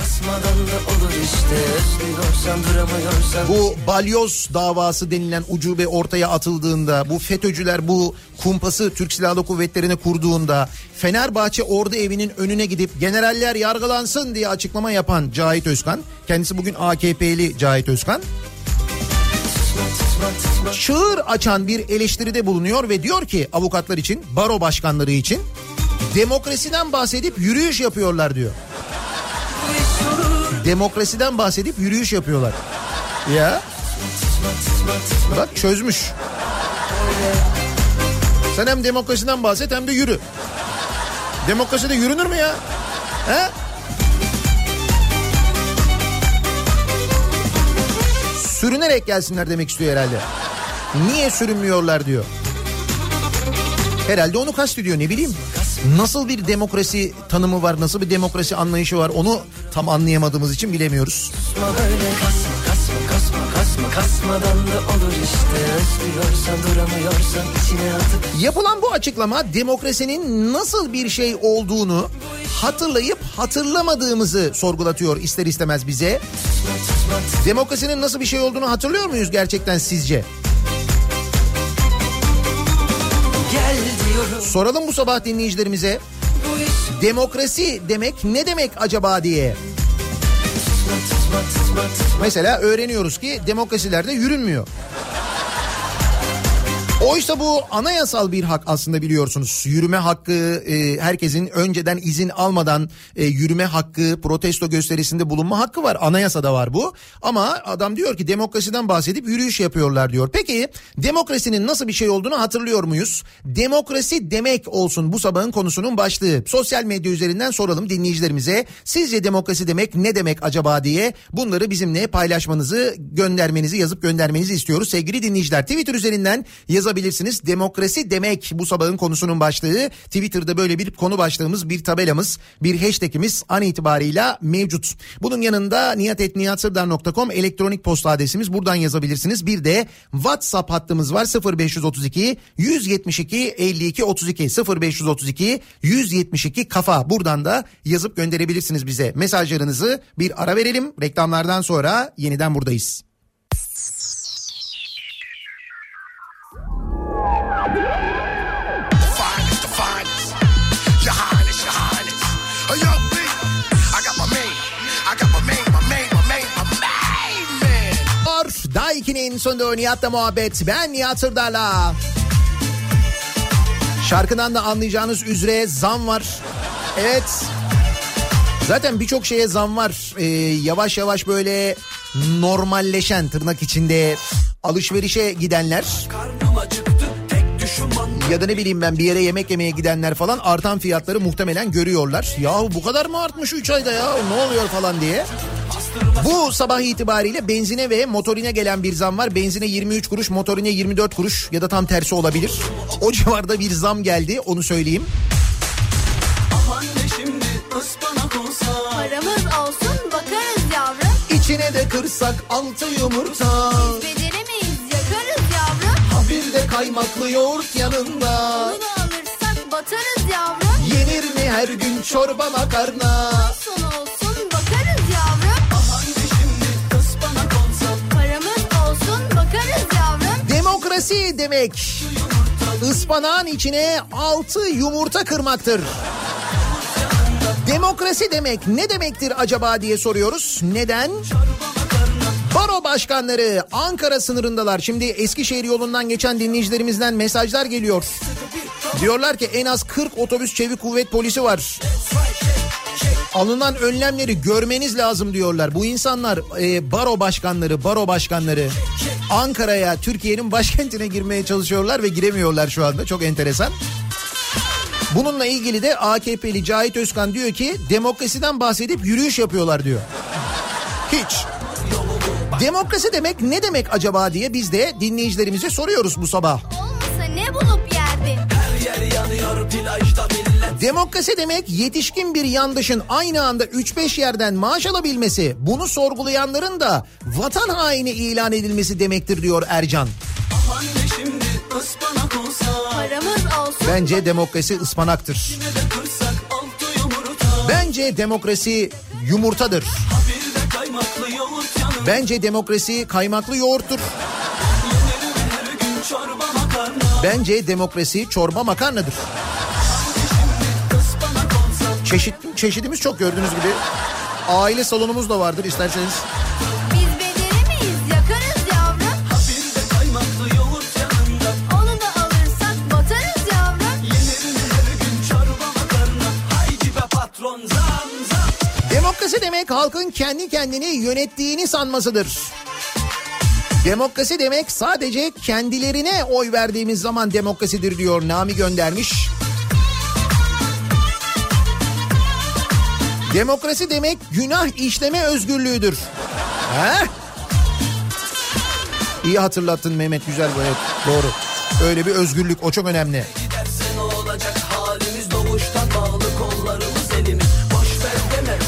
Bu balyoz davası denilen ucube ortaya atıldığında, bu FETÖ'cüler bu kumpası Türk Silahlı Kuvvetleri'ne kurduğunda, Fenerbahçe ordu evinin önüne gidip generaller yargılansın diye açıklama yapan Cahit Özkan, kendisi bugün AKP'li Cahit Özkan, çığır açan bir eleştiride bulunuyor ve diyor ki avukatlar için, baro başkanları için demokrasiden bahsedip yürüyüş yapıyorlar diyor. Demokrasiden bahsedip yürüyüş yapıyorlar. Ya. Bak çözmüş. Sen hem demokrasiden bahset hem de yürü. Demokraside yürünür mü ya? He? Sürünerek gelsinler demek istiyor herhalde. Niye sürünmüyorlar diyor. Herhalde onu kastediyor ne bileyim. Nasıl bir demokrasi tanımı var, nasıl bir demokrasi anlayışı var onu tam anlayamadığımız için bilemiyoruz.
Kasma böyle kasma kasma kasma kasma
Kasmadan da olur işte Özlüyorsan duramıyorsan içine atıp
Yapılan bu açıklama demokrasinin nasıl bir şey olduğunu hatırlayıp hatırlamadığımızı sorgulatıyor ister istemez bize. Demokrasinin nasıl bir şey olduğunu hatırlıyor muyuz gerçekten sizce?
Gel diyorum
Soralım bu sabah dinleyicilerimize. Demokrasi demek ne demek acaba diye. Mesela öğreniyoruz ki demokrasilerde yürünmüyor. Oysa bu anayasal bir hak aslında biliyorsunuz. Yürüme hakkı, e, herkesin önceden izin almadan e, yürüme hakkı, protesto gösterisinde bulunma hakkı var. Anayasada var bu. Ama adam diyor ki demokrasiden bahsedip yürüyüş yapıyorlar diyor. Peki demokrasinin nasıl bir şey olduğunu hatırlıyor muyuz? Demokrasi demek olsun bu sabahın konusunun başlığı. Sosyal medya üzerinden soralım dinleyicilerimize. Sizce demokrasi demek ne demek acaba diye bunları bizimle paylaşmanızı, göndermenizi, yazıp göndermenizi istiyoruz. Sevgili dinleyiciler Twitter üzerinden yazabilirsiniz. Demokrasi demek bu sabahın konusunun başlığı. Twitter'da böyle bir konu başlığımız, bir tabelamız, bir hashtagimiz an itibarıyla mevcut. Bunun yanında niyatetniyatsırdar.com elektronik posta adresimiz buradan yazabilirsiniz. Bir de WhatsApp hattımız var 0532 172 52 32 0532 172 kafa buradan da yazıp gönderebilirsiniz bize mesajlarınızı bir ara verelim reklamlardan sonra yeniden buradayız.
Finest, the finest. Your highness, your highness. Oh, yo, B. I got my main. I got my main, my main, my main, my main man.
Or Daiki'nin sonunda Nihat'la muhabbet. Ben Nihat Sırdar'la. Şarkıdan da anlayacağınız üzere zam var. Evet. Zaten birçok şeye zam var. Ee, yavaş yavaş böyle normalleşen tırnak içinde alışverişe gidenler
Karnım
ya da ne bileyim ben bir yere yemek yemeye gidenler falan artan fiyatları muhtemelen görüyorlar. Yahu bu kadar mı artmış 3 ayda ya ne oluyor falan diye. Bu sabah itibariyle benzine ve motorine gelen bir zam var. Benzine 23 kuruş, motorine 24 kuruş ya da tam tersi olabilir. O civarda bir zam geldi onu söyleyeyim.
Paramız olsun bakarız yavrum.
İçine de kırsak altı yumurta.
Yavrum.
Bir de kaymaklı yoğurt yanında.
Bunu alırsak batarız yavrum.
Yenir mi her gün çorba makarna?
Son olsun bakarız yavrum.
Anne şimdi ıspanak olsa
Paramız olsun bakarız yavrum.
Demokrasi demek. Ispanağın içine altı yumurta kırmaktır. Demokrasi demek ne demektir acaba diye soruyoruz. Neden? Baro başkanları Ankara sınırındalar. Şimdi Eskişehir yolundan geçen dinleyicilerimizden mesajlar geliyor. Diyorlar ki en az 40 otobüs çevik kuvvet polisi var. Alınan önlemleri görmeniz lazım diyorlar. Bu insanlar e, baro başkanları, baro başkanları Ankara'ya, Türkiye'nin başkentine girmeye çalışıyorlar ve giremiyorlar şu anda. Çok enteresan. Bununla ilgili de AKP'li Cahit Özkan diyor ki demokrasiden bahsedip yürüyüş yapıyorlar diyor. Hiç. Demokrasi demek ne demek acaba diye biz de dinleyicilerimize soruyoruz bu sabah.
Olmasa ne bulup yerdin?
her yer yanıyor plajda millet
Demokrasi demek yetişkin bir yandaşın aynı anda 3-5 yerden maaş alabilmesi, bunu sorgulayanların da vatan haini ilan edilmesi demektir diyor Ercan.
Anne şimdi ıspanak olsa
Paramız olsun.
Bence demokrasi ıspanaktır. Bence demokrasi yumurtadır. Bence demokrasi kaymaklı yoğurttur. Bence demokrasi çorba makarnadır. Çeşit, çeşidimiz çok gördüğünüz gibi. Aile salonumuz da vardır isterseniz. Halkın kendi kendini yönettiğini sanmasıdır. Demokrasi demek sadece kendilerine oy verdiğimiz zaman demokrasidir diyor Nami göndermiş. Demokrasi demek günah işleme özgürlüğüdür. He? İyi hatırlattın Mehmet güzel evet doğru. Öyle bir özgürlük o çok önemli.
Giderse ne olacak halimiz doğuştan bağlı kollarımız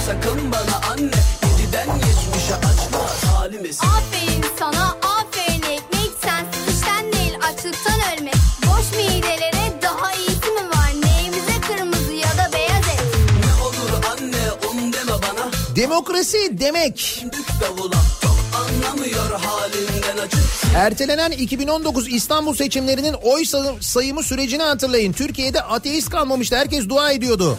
sakın bana anne Yediden geçmişe açma halimiz
Aferin sana
aferin ekmek.
Sensiz işten değil açlıktan ölmek.
Boş midelere daha iyisi mi var? Neyimize kırmızı ya da beyaz et?
Ne olur anne onu deme bana.
Demokrasi demek. Ertelenen 2019 İstanbul seçimlerinin oy sayımı sürecini hatırlayın. Türkiye'de ateist kalmamıştı. Herkes dua ediyordu.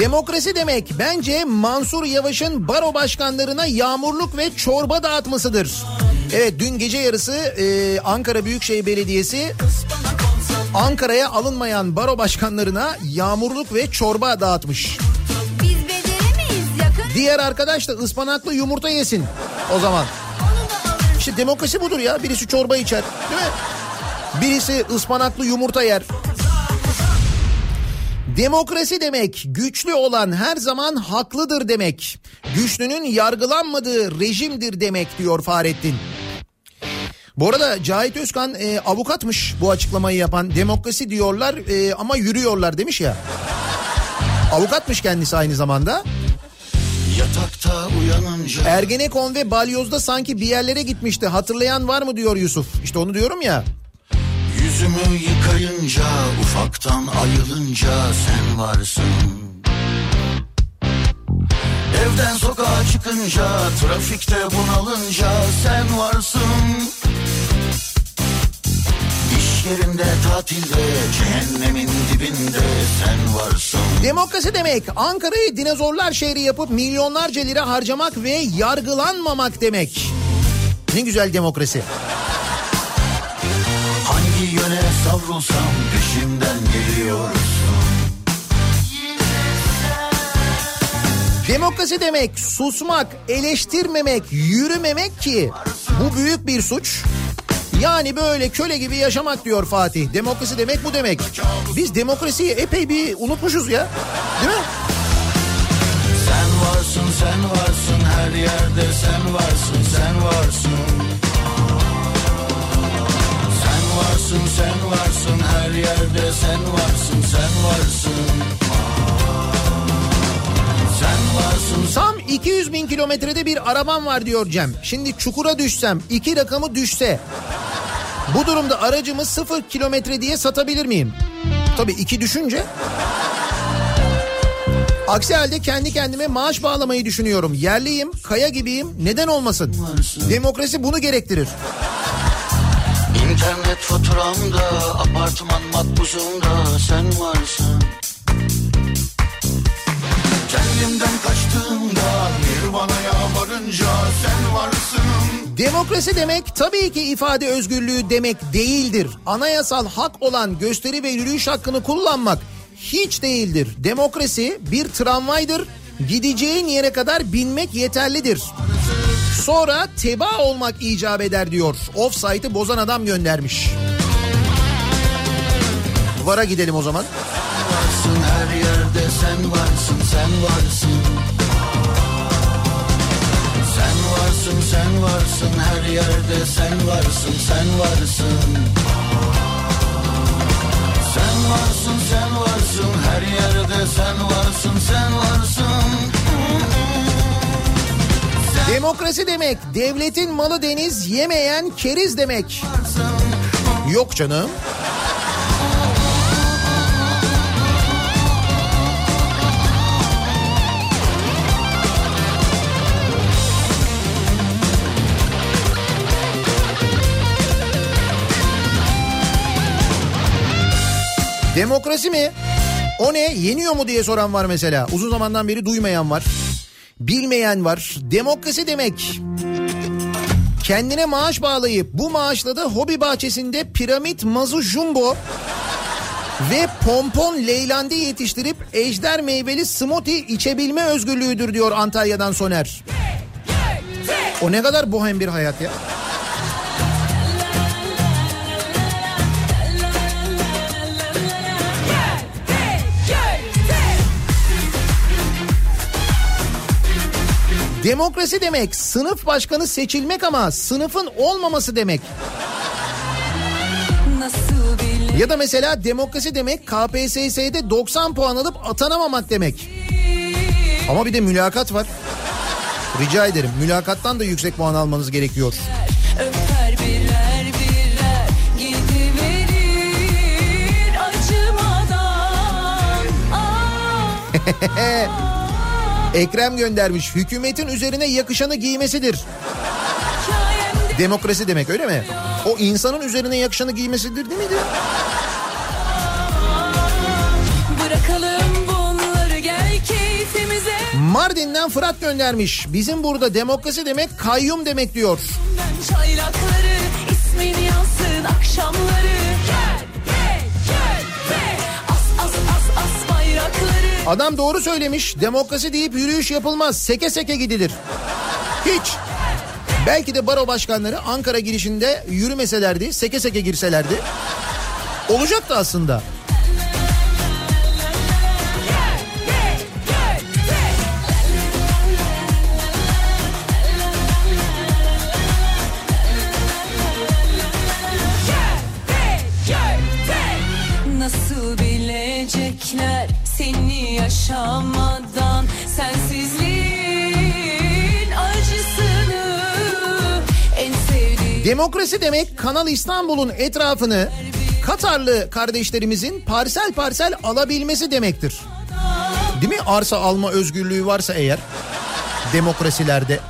Demokrasi demek bence Mansur Yavaş'ın baro başkanlarına yağmurluk ve çorba dağıtmasıdır. Evet dün gece yarısı e, Ankara Büyükşehir Belediyesi Ankara'ya alınmayan baro başkanlarına yağmurluk ve çorba dağıtmış. Diğer arkadaş da ıspanaklı yumurta yesin o zaman. İşte demokrasi budur ya. Birisi çorba içer. Değil mi? Birisi ıspanaklı yumurta yer. Demokrasi demek güçlü olan her zaman haklıdır demek. Güçlünün yargılanmadığı rejimdir demek diyor Fahrettin. Bu arada Cahit Özkan e, avukatmış bu açıklamayı yapan. Demokrasi diyorlar e, ama yürüyorlar demiş ya. Avukatmış kendisi aynı zamanda.
Yatakta uyanınca
Ergenekon ve Balyoz'da sanki bir yerlere gitmişti. Hatırlayan var mı diyor Yusuf. İşte onu diyorum ya.
Yüzümü yıkayınca ufaktan ayılınca sen varsın Evden sokağa çıkınca trafikte bunalınca sen varsın yerinde tatilde cehennemin dibinde sen varsın
Demokrasi demek Ankara'yı dinozorlar şehri yapıp milyonlarca lira harcamak ve yargılanmamak demek. Ne güzel demokrasi.
Yöne savrulsam peşimden geliyorsun
Demokrasi demek susmak, eleştirmemek, yürümemek ki bu büyük bir suç. Yani böyle köle gibi yaşamak diyor Fatih. Demokrasi demek bu demek. Biz demokrasiyi epey bir unutmuşuz ya. Değil mi?
Sen varsın sen varsın her yerde sen varsın sen varsın sen varsın her yerde sen varsın sen varsın Sen varsın
Tam 200 bin kilometrede bir arabam var diyor Cem. Şimdi çukura düşsem iki rakamı düşse bu durumda aracımı sıfır kilometre diye satabilir miyim? Tabii iki düşünce. Aksi halde kendi kendime maaş bağlamayı düşünüyorum. Yerliyim, kaya gibiyim. Neden olmasın? Demokrasi bunu gerektirir.
İnternet faturamda apartman makbuzumda sen varsın Kendimden kaçtığımda Nirvana'ya varınca sen varsın
Demokrasi demek tabii ki ifade özgürlüğü demek değildir. Anayasal hak olan gösteri ve yürüyüş hakkını kullanmak hiç değildir. Demokrasi bir tramvaydır. Gideceğin yere kadar binmek yeterlidir. Sonra teba olmak icap eder diyor. Offside'ı bozan adam göndermiş. Vara gidelim o zaman.
varsın her yerde sen varsın sen varsın Sen varsın sen varsın her yerde sen varsın sen varsın Sen varsın sen varsın her yerde sen varsın sen varsın
Demokrasi demek devletin malı deniz yemeyen keriz demek. Yok canım. Demokrasi mi? O ne? Yeniyor mu diye soran var mesela. Uzun zamandan beri duymayan var. Bilmeyen var. Demokrasi demek. Kendine maaş bağlayıp bu maaşla da hobi bahçesinde piramit mazu jumbo ve pompon leylandi yetiştirip ejder meyveli smoothie içebilme özgürlüğüdür diyor Antalya'dan Soner. O ne kadar bohem bir hayat ya. Demokrasi demek sınıf başkanı seçilmek ama sınıfın olmaması demek. Ya da mesela demokrasi demek KPSS'de 90 puan alıp atanamamak demek. Ama bir de mülakat var. Rica ederim mülakattan da yüksek puan almanız gerekiyor.
Öper. <laughs>
Ekrem göndermiş. Hükümetin üzerine yakışanı giymesidir. Demokrasi demek öyle mi? O insanın üzerine yakışanı giymesidir değil miydi? Mardin'den Fırat göndermiş. Bizim burada demokrasi demek kayyum demek diyor.
Çaylakları ismini yansın akşamları
Adam doğru söylemiş. Demokrasi deyip yürüyüş yapılmaz. Seke seke gidilir. Hiç. Belki de baro başkanları Ankara girişinde yürümeselerdi, seke seke girselerdi olacaktı aslında. Demokrasi demek Kanal İstanbul'un etrafını Katarlı kardeşlerimizin parsel parsel alabilmesi demektir. Değil mi? Arsa alma özgürlüğü varsa eğer demokrasilerde.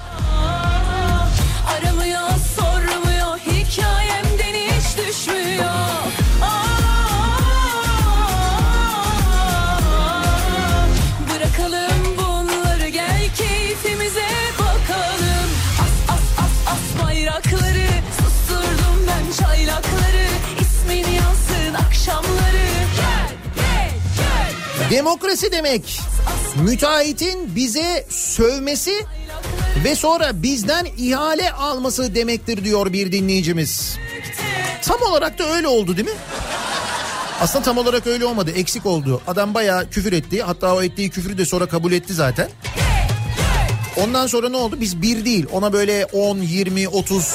Demokrasi demek müteahhitin bize sövmesi ve sonra bizden ihale alması demektir diyor bir dinleyicimiz. Tam olarak da öyle oldu değil mi? Aslında tam olarak öyle olmadı. Eksik oldu. Adam bayağı küfür etti. Hatta o ettiği küfrü de sonra kabul etti zaten. Ondan sonra ne oldu? Biz bir değil. Ona böyle 10, 20, 30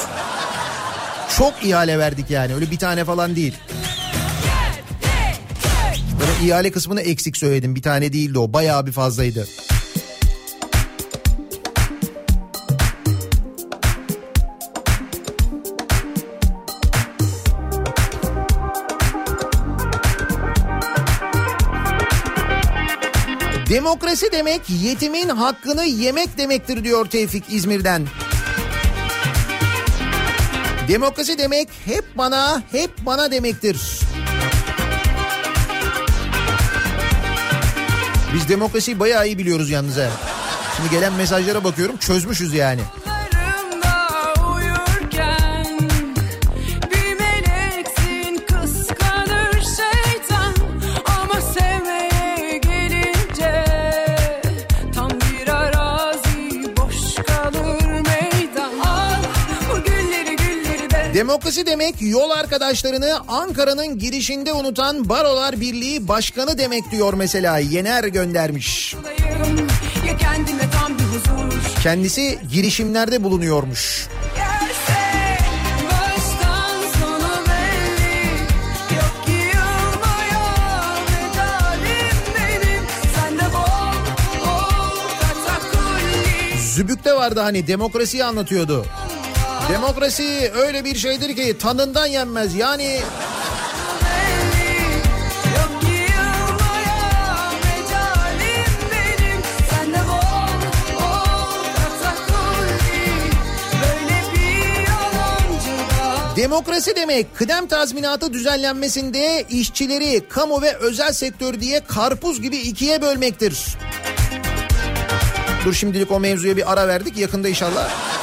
çok ihale verdik yani. Öyle bir tane falan değil. İhale kısmını eksik söyledim. Bir tane değildi o. Bayağı bir fazlaydı. Demokrasi demek yetimin hakkını yemek demektir diyor Tevfik İzmir'den. Demokrasi demek hep bana, hep bana demektir. Biz demokrasiyi bayağı iyi biliyoruz yalnız ha. Şimdi gelen mesajlara bakıyorum çözmüşüz yani. Demokrasi demek yol arkadaşlarını Ankara'nın girişinde unutan Barolar Birliği Başkanı demek diyor mesela Yener göndermiş. Kendisi girişimlerde bulunuyormuş. Zübük'te vardı hani demokrasiyi anlatıyordu. Demokrasi öyle bir şeydir ki tanından yenmez. Yani demokrasi demek kıdem tazminatı düzenlenmesinde işçileri kamu ve özel sektör diye karpuz gibi ikiye bölmektir. Dur şimdilik o mevzuya bir ara verdik yakında inşallah.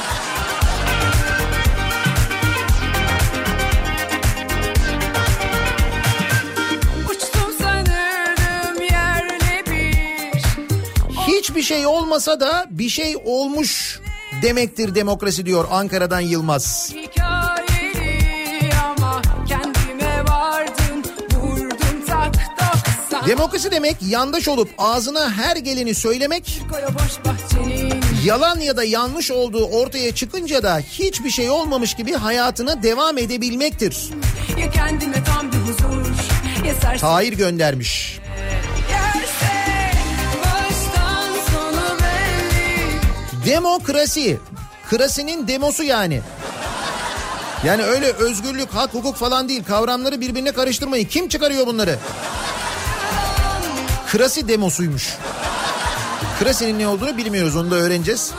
Hiçbir şey olmasa da bir şey olmuş demektir demokrasi diyor Ankara'dan Yılmaz.
Tak
Demokrasi demek yandaş olup ağzına her geleni söylemek, yalan ya da yanlış olduğu ortaya çıkınca da hiçbir şey olmamış gibi hayatına devam edebilmektir.
ya
Tahir göndermiş. Demokrasi. Krasinin demosu yani. Yani öyle özgürlük, hak, hukuk falan değil. Kavramları birbirine karıştırmayın. Kim çıkarıyor bunları? Krasi demosuymuş. Krasi'nin ne olduğunu bilmiyoruz onu da öğreneceğiz.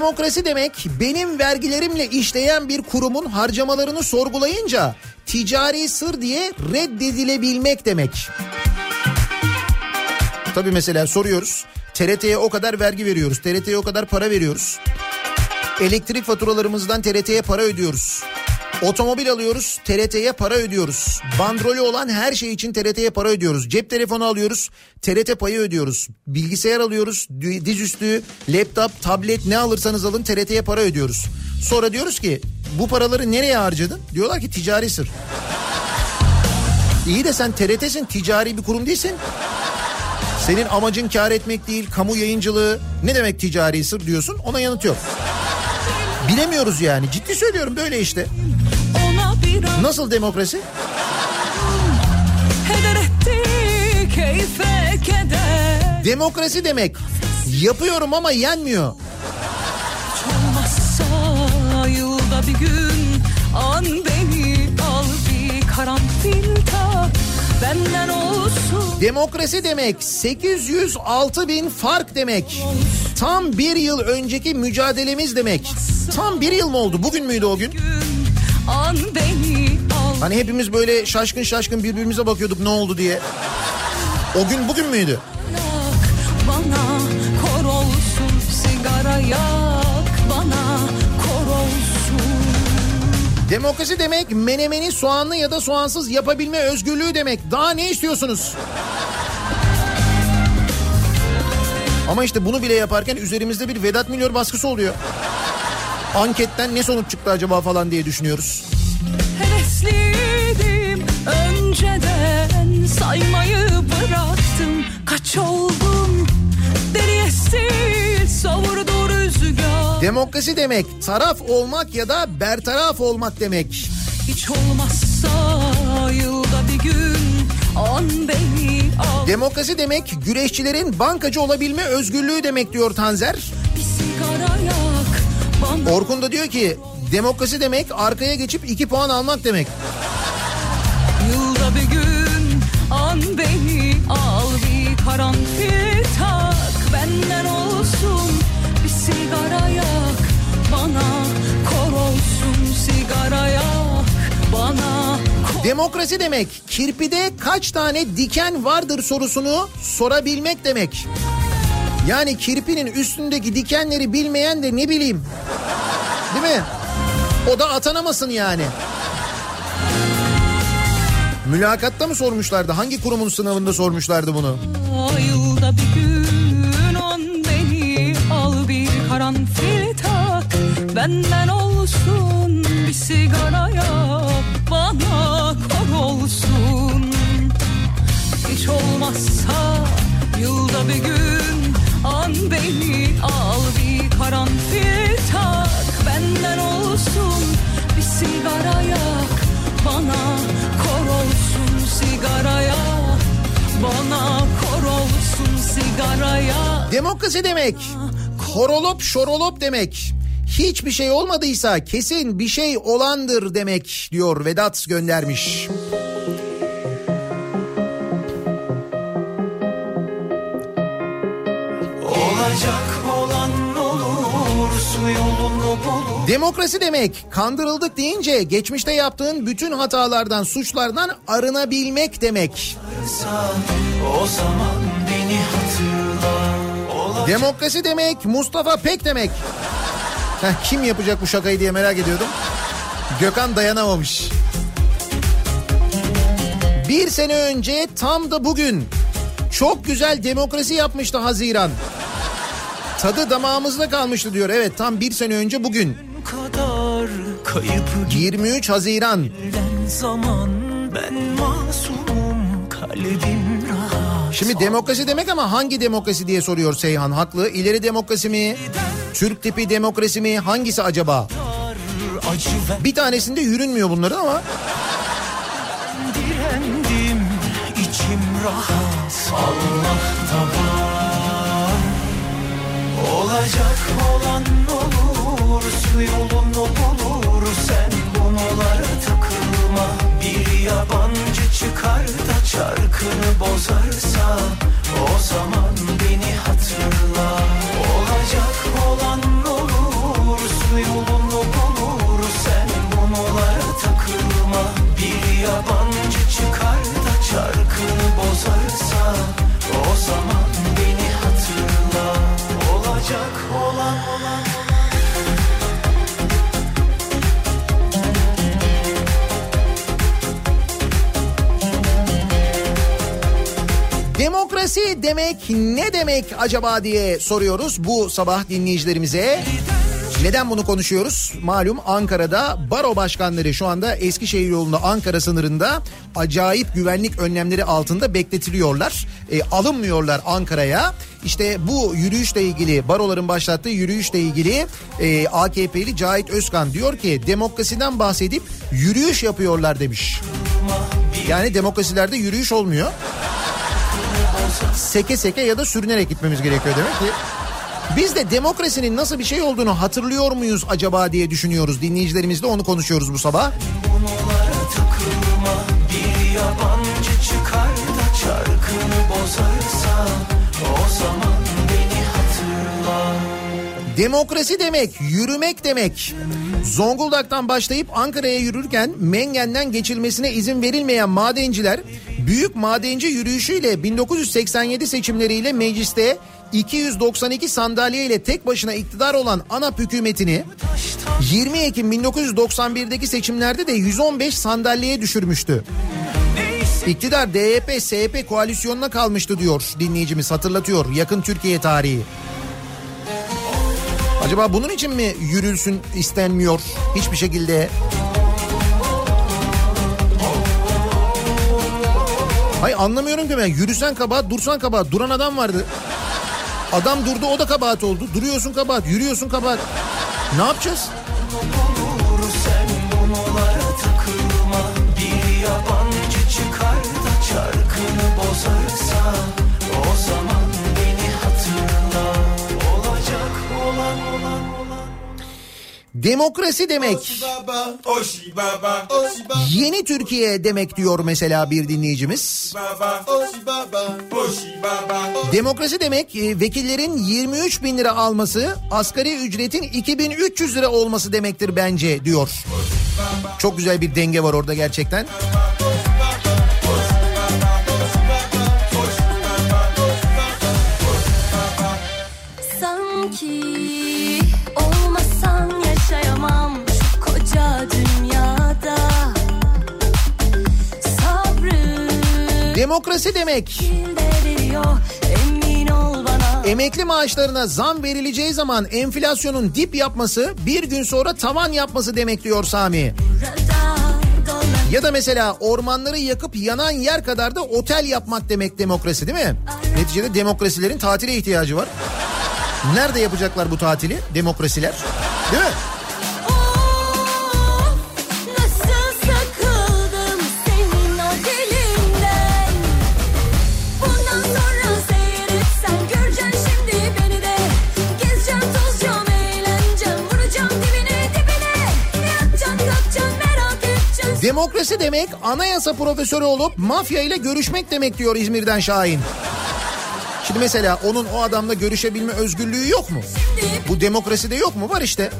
Demokrasi demek benim vergilerimle işleyen bir kurumun harcamalarını sorgulayınca ticari sır diye reddedilebilmek demek. Tabii mesela soruyoruz. TRT'ye o kadar vergi veriyoruz. TRT'ye o kadar para veriyoruz. Elektrik faturalarımızdan TRT'ye para ödüyoruz. Otomobil alıyoruz, TRT'ye para ödüyoruz. Bandrolü olan her şey için TRT'ye para ödüyoruz. Cep telefonu alıyoruz, TRT payı ödüyoruz. Bilgisayar alıyoruz, dizüstü, laptop, tablet ne alırsanız alın TRT'ye para ödüyoruz. Sonra diyoruz ki bu paraları nereye harcadın? Diyorlar ki ticari sır. İyi de sen TRT'sin, ticari bir kurum değilsin. Senin amacın kar etmek değil, kamu yayıncılığı. Ne demek ticari sır diyorsun? Ona yanıt yok. Bilemiyoruz yani. Ciddi söylüyorum böyle işte. Nasıl demokrasi? Demokrasi demek yapıyorum ama yenmiyor.
Olmazsa yılda bir gün An beni al bir karanfil tak Benden olsun
Demokrasi demek 806 bin fark demek. Tam bir yıl önceki mücadelemiz demek. Tam bir yıl mı oldu? Bugün müydü o gün?
gün An beni al
Hani hepimiz böyle şaşkın şaşkın birbirimize bakıyorduk ne oldu diye. O gün bugün müydü?
Bana kor olsun sigara yak Bana kor olsun
Demokrasi demek menemeni soğanlı ya da soğansız yapabilme özgürlüğü demek. Daha ne istiyorsunuz? Ama işte bunu bile yaparken üzerimizde bir Vedat Milor baskısı oluyor. Anketten ne sonuç çıktı acaba falan diye düşünüyoruz.
Hevesliydim önceden saymayı bıraktım kaç oldum deli esir savurdu rüzgar
Demokrasi demek taraf olmak ya da bertaraf olmak demek.
hiç olmazsa yılda bir gün an beni al
Demokrasi demek güreşçilerin bankacı olabilme özgürlüğü demek diyor Tanzer.
bir sigara yak bana
Orkun da diyor ki demokrasi demek arkaya geçip iki puan almak demek.
yılda bir gün an beni al bir karanfil tak benden olsun bir sigara yak bana kor olsun sigara yak bana kor
Demokrasi demek kirpide kaç tane diken vardır sorusunu sorabilmek demek. Yani kirpinin üstündeki dikenleri bilmeyen de ne bileyim. Değil mi? O da atanamasın yani. Mülakatta mı sormuşlardı? Hangi kurumun sınavında sormuşlardı bunu?
Yılda bir gün on beni al bir karanfil tak Benden olsun bir sigara yak bana kor olsun Hiç olmazsa yılda bir gün an beni al bir karanfil tak Benden olsun bir sigara yak bana kor olsun sigara yak bana kor olsun sigaraya
Demokrasi demek horolop şorolop demek. Hiçbir şey olmadıysa kesin bir şey olandır demek diyor Vedat göndermiş.
Olacak
Demokrasi demek kandırıldık deyince geçmişte yaptığın bütün hatalardan suçlardan arınabilmek demek.
O zaman beni hatırla
Demokrasi demek Mustafa Pek demek. Heh, kim yapacak bu şakayı diye merak ediyordum. Gökhan dayanamamış. Bir sene önce tam da bugün çok güzel demokrasi yapmıştı Haziran. Tadı damağımızda kalmıştı diyor. Evet tam bir sene önce bugün.
kadar Kayıp
23 Haziran.
zaman Ben masumum kalbim rahat
Şimdi demokrasi demek ama hangi demokrasi diye soruyor Seyhan. Haklı. İleri demokrasi mi? Türk tipi demokrasi mi? Hangisi acaba? Bir tanesinde yürünmüyor bunların ama
direndim içim rahat Allah'ta Olacak olan olur Su yolun olur Sen bunlara takılma Bir yabancı çıkar da Çarkını bozarsa O zaman beni hatırla. Olacak olan olur Su yolun olur Sen bunlara takılma Bir yabancı çıkar da Çarkını bozarsa O zaman Olacak olan olan
Demokrasi demek ne demek acaba diye soruyoruz bu sabah dinleyicilerimize. Neden bunu konuşuyoruz? Malum Ankara'da baro başkanları şu anda Eskişehir yolunda Ankara sınırında acayip güvenlik önlemleri altında bekletiliyorlar. E, alınmıyorlar Ankara'ya. İşte bu yürüyüşle ilgili baroların başlattığı yürüyüşle ilgili e, AKP'li Cahit Özkan diyor ki demokrasiden bahsedip yürüyüş yapıyorlar demiş. Yani demokrasilerde yürüyüş olmuyor seke seke ya da sürünerek gitmemiz gerekiyor demek ki. Biz de demokrasinin nasıl bir şey olduğunu hatırlıyor muyuz acaba diye düşünüyoruz. Dinleyicilerimizle onu konuşuyoruz bu sabah.
Takılma Bir yabancı çıkar da Çarkını bozarsa O zaman beni hatırla
Demokrasi demek, yürümek demek. Zonguldak'tan başlayıp Ankara'ya yürürken Mengen'den geçilmesine izin verilmeyen madenciler büyük madenci yürüyüşüyle 1987 seçimleriyle mecliste 292 sandalye ile tek başına iktidar olan ANAP hükümetini 20 Ekim 1991'deki seçimlerde de 115 sandalyeye düşürmüştü. İktidar DYP, SHP koalisyonuna kalmıştı diyor dinleyicimiz hatırlatıyor yakın Türkiye tarihi. Acaba bunun için mi yürülsün istenmiyor hiçbir şekilde? Hayır anlamıyorum ki ben. Yürüsen kabahat, dursan kabahat. Duran adam vardı. Adam durdu o da kabahat oldu. Duruyorsun kabahat, yürüyorsun kabahat. Ne yapacağız? Demokrasi demek. Yeni Türkiye demek diyor mesela bir dinleyicimiz. Demokrasi demek e, vekillerin 23 bin lira alması asgari ücretin 2300 lira olması demektir bence diyor. Çok güzel bir denge var orada gerçekten.
Sanki
Demokrasi demek emekli maaşlarına zam verileceği zaman enflasyonun dip yapması bir gün sonra tavan yapması demek diyor Sami. Ya da mesela ormanları yakıp yanan yer kadar da otel yapmak demek demokrasi değil mi? Neticede demokrasilerin tatile ihtiyacı var. Nerede yapacaklar bu tatili demokrasiler? Değil mi? Demokrasi demek anayasa profesörü olup mafya ile görüşmek demek diyor İzmir'den Şahin. Şimdi mesela onun o adamla görüşebilme özgürlüğü yok mu? Bu demokraside yok mu? Var işte.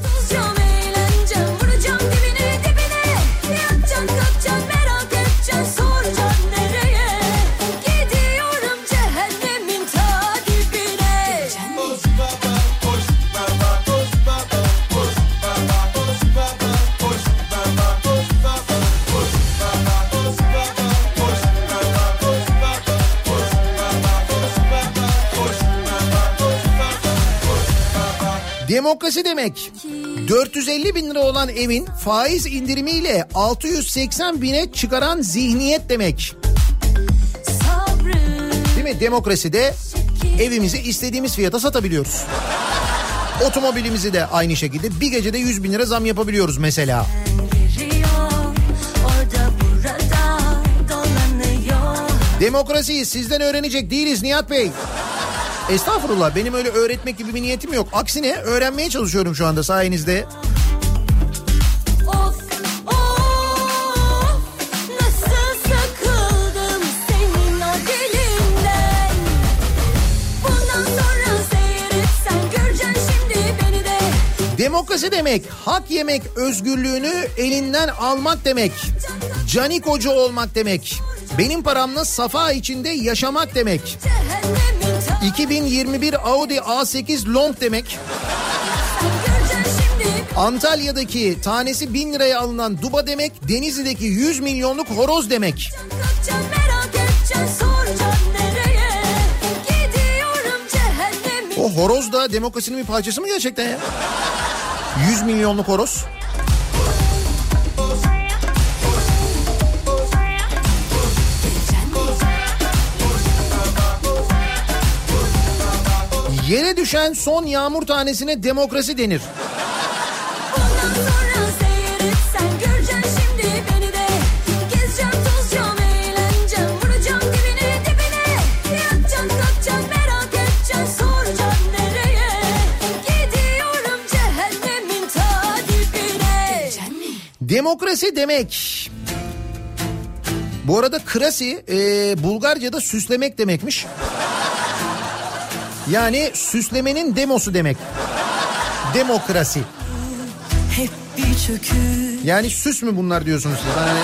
Demokrasi demek 450 bin lira olan evin faiz indirimiyle 680 bine çıkaran zihniyet demek. Değil mi? Demokraside evimizi istediğimiz fiyata satabiliyoruz. <laughs> Otomobilimizi de aynı şekilde bir gecede 100 bin lira zam yapabiliyoruz mesela. Demokrasiyi sizden öğrenecek değiliz Nihat Bey. Estağfurullah benim öyle öğretmek gibi bir niyetim yok. Aksine öğrenmeye çalışıyorum şu anda sayenizde.
Of of
Demokrasi demek hak yemek özgürlüğünü elinden almak demek. Canikocu olmak demek. Benim paramla safa içinde yaşamak demek.
Cehennemin ta
2021 Audi A8 Long demek. Antalya'daki tanesi 1000 liraya alınan duba demek. Denizli'deki 100 milyonluk horoz demek. O horoz da demokrasinin bir parçası mı gerçekten ya? 100 milyonluk horoz. Yere düşen son yağmur tanesine demokrasi denir. Demokrasi demek. Bu arada krasi e, Bulgarca'da süslemek demekmiş. Yani süslemenin demosu demek. Demokrasi. Yani süs mü bunlar diyorsunuz siz? Hani,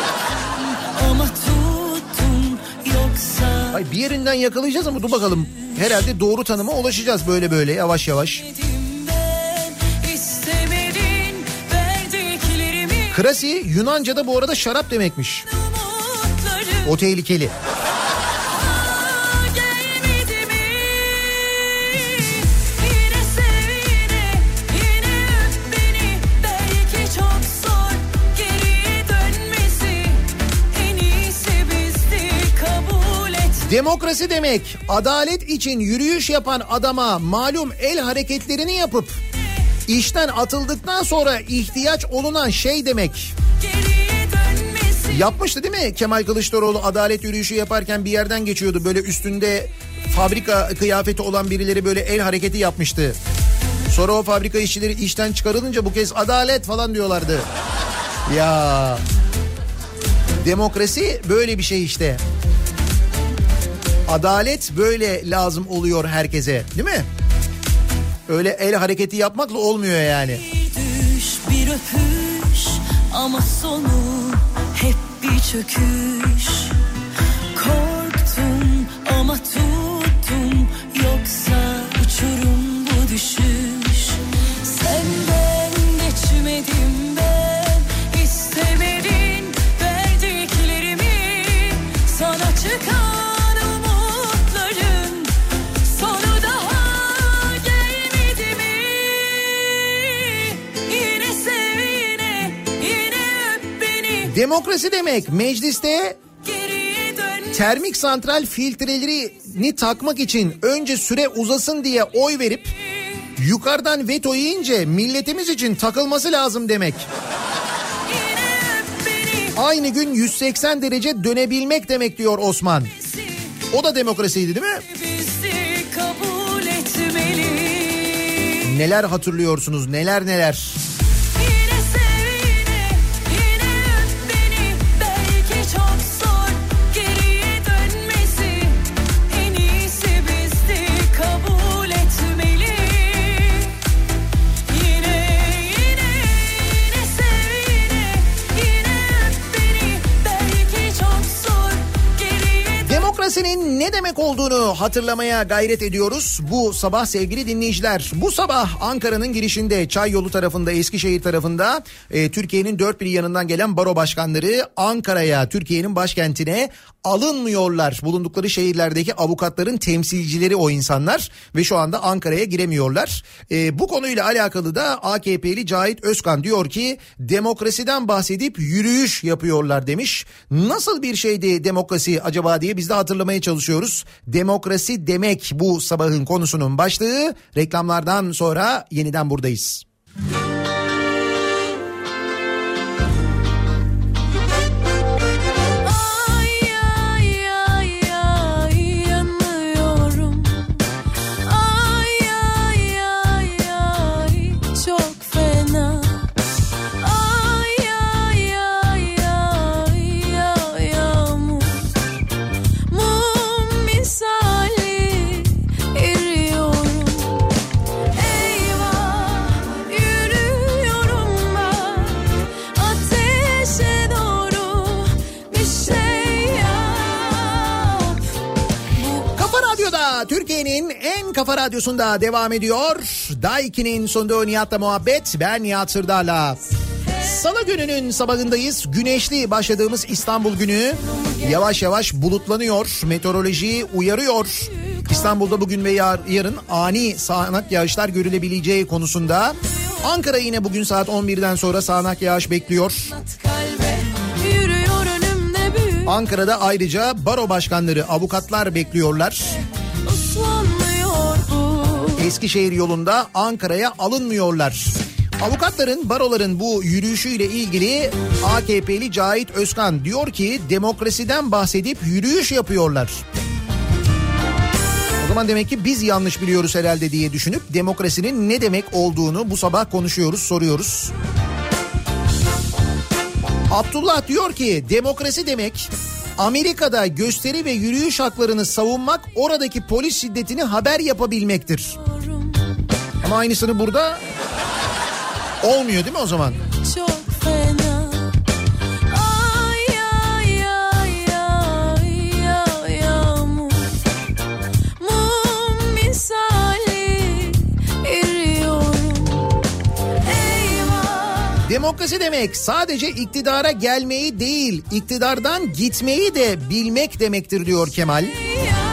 ay bir yerinden yakalayacağız ama dur bakalım. Herhalde doğru tanıma ulaşacağız böyle böyle yavaş yavaş. Krasi Yunanca'da bu arada şarap demekmiş. O tehlikeli. Demokrasi demek adalet için yürüyüş yapan adama malum el hareketlerini yapıp işten atıldıktan sonra ihtiyaç olunan şey demek. Yapmıştı değil mi Kemal Kılıçdaroğlu adalet yürüyüşü yaparken bir yerden geçiyordu. Böyle üstünde fabrika kıyafeti olan birileri böyle el hareketi yapmıştı. Sonra o fabrika işçileri işten çıkarılınca bu kez adalet falan diyorlardı. Ya demokrasi böyle bir şey işte. Adalet böyle lazım oluyor herkese değil mi? Öyle el hareketi yapmakla olmuyor yani.
Bir düş bir öpüş ama sonu hep bir çöküş.
Demokrasi demek mecliste termik santral filtrelerini takmak için önce süre uzasın diye oy verip yukarıdan veto yiyince milletimiz için takılması lazım demek. Aynı gün 180 derece dönebilmek demek diyor Osman. O da demokrasiydi değil mi? Neler hatırlıyorsunuz neler neler.
Geriye
Demokrasinin ne demek olduğunu hatırlamaya gayret ediyoruz bu sabah sevgili dinleyiciler. Bu sabah Ankara'nın girişinde Çay Yolu tarafında Eskişehir tarafında e, Türkiye'nin dört bir yanından gelen baro başkanları Ankara'ya Türkiye'nin başkentine alınmıyorlar. Bulundukları şehirlerdeki avukatların temsilcileri o insanlar ve şu anda Ankara'ya giremiyorlar. E, bu konuyla alakalı da AKP'li Cahit Özkan diyor ki demokrasiden bahsedip yürüyüş yapıyorlar demiş. Nasıl bir şeydi demokrasi acaba diye biz de hatırlamaya anlamaya çalışıyoruz. Demokrasi demek bu sabahın konusunun başlığı. Reklamlardan sonra yeniden buradayız.
Ay
kafa radyosunda devam ediyor. Daiki'nin sunduğu Nihat'la muhabbet. Ben Nihat Sırdar'la. Salı gününün sabahındayız. Güneşli başladığımız İstanbul günü yavaş yavaş bulutlanıyor. Meteoroloji uyarıyor. İstanbul'da bugün ve yar- yarın ani sağanak yağışlar görülebileceği konusunda. Ankara yine bugün saat 11'den sonra sağanak yağış bekliyor. Ankara'da ayrıca baro başkanları, avukatlar bekliyorlar.
bu
Eskişehir yolunda Ankara'ya alınmıyorlar. Avukatların, baroların bu yürüyüşüyle ilgili AKP'li Cahit Özkan diyor ki demokrasiden bahsedip yürüyüş yapıyorlar. O zaman demek ki biz yanlış biliyoruz herhalde diye düşünüp demokrasinin ne demek olduğunu bu sabah konuşuyoruz, soruyoruz. Abdullah diyor ki demokrasi demek Amerika'da gösteri ve yürüyüş haklarını savunmak oradaki polis şiddetini haber yapabilmektir. Ama aynısını burada olmuyor değil mi o zaman?
çok fena Ay ay ay ay ay yağmur Mum misali eriyorum Eyvah
Demokrasi demek sadece iktidara gelmeyi değil, iktidardan gitmeyi de bilmek demektir diyor Kemal.
yap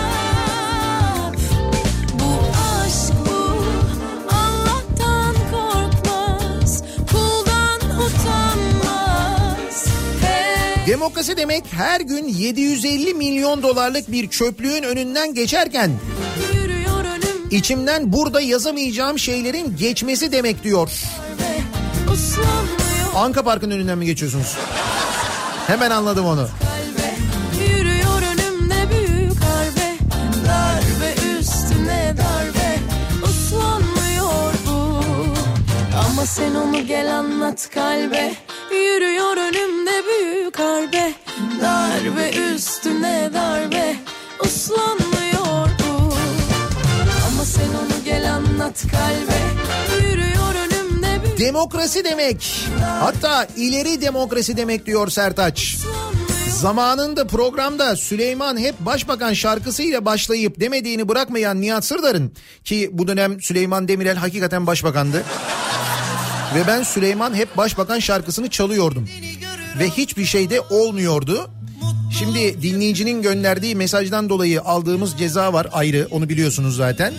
Demokrasi demek her gün 750 milyon dolarlık bir çöplüğün önünden geçerken içimden burada yazamayacağım şeylerin geçmesi demek diyor. Anka Park'ın önünden mi geçiyorsunuz? Hemen anladım onu.
sen onu gel anlat kalbe Yürüyor önümde büyük harbe Darbe üstüne darbe Uslanmıyor bu Ama sen onu gel anlat kalbe Yürüyor önümde büyük
Demokrasi demek. Hatta ileri demokrasi demek diyor Sertaç. Zamanında programda Süleyman hep başbakan şarkısıyla başlayıp demediğini bırakmayan Nihat Sırdar'ın ki bu dönem Süleyman Demirel hakikaten başbakandı. Ve ben Süleyman hep başbakan şarkısını çalıyordum. Ve hiçbir şey de olmuyordu. Şimdi dinleyicinin gönderdiği mesajdan dolayı aldığımız ceza var ayrı onu biliyorsunuz zaten.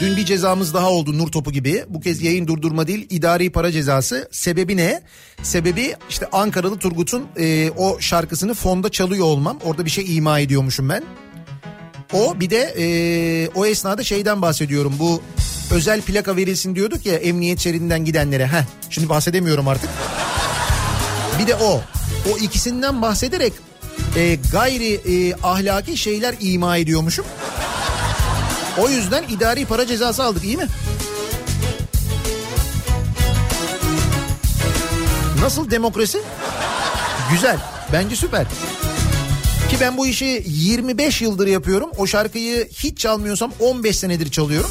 Dün bir cezamız daha oldu nur topu gibi. Bu kez yayın durdurma değil idari para cezası. Sebebi ne? Sebebi işte Ankaralı Turgut'un e, o şarkısını fonda çalıyor olmam. Orada bir şey ima ediyormuşum ben. O bir de e, o esnada şeyden bahsediyorum. Bu özel plaka verilsin diyorduk ya emniyet şeridinden gidenlere. Heh, şimdi bahsedemiyorum artık. Bir de o. O ikisinden bahsederek e, gayri e, ahlaki şeyler ima ediyormuşum. O yüzden idari para cezası aldık iyi mi? Nasıl demokrasi? Güzel. Bence süper. Ki ben bu işi 25 yıldır yapıyorum. O şarkıyı hiç çalmıyorsam 15 senedir çalıyorum.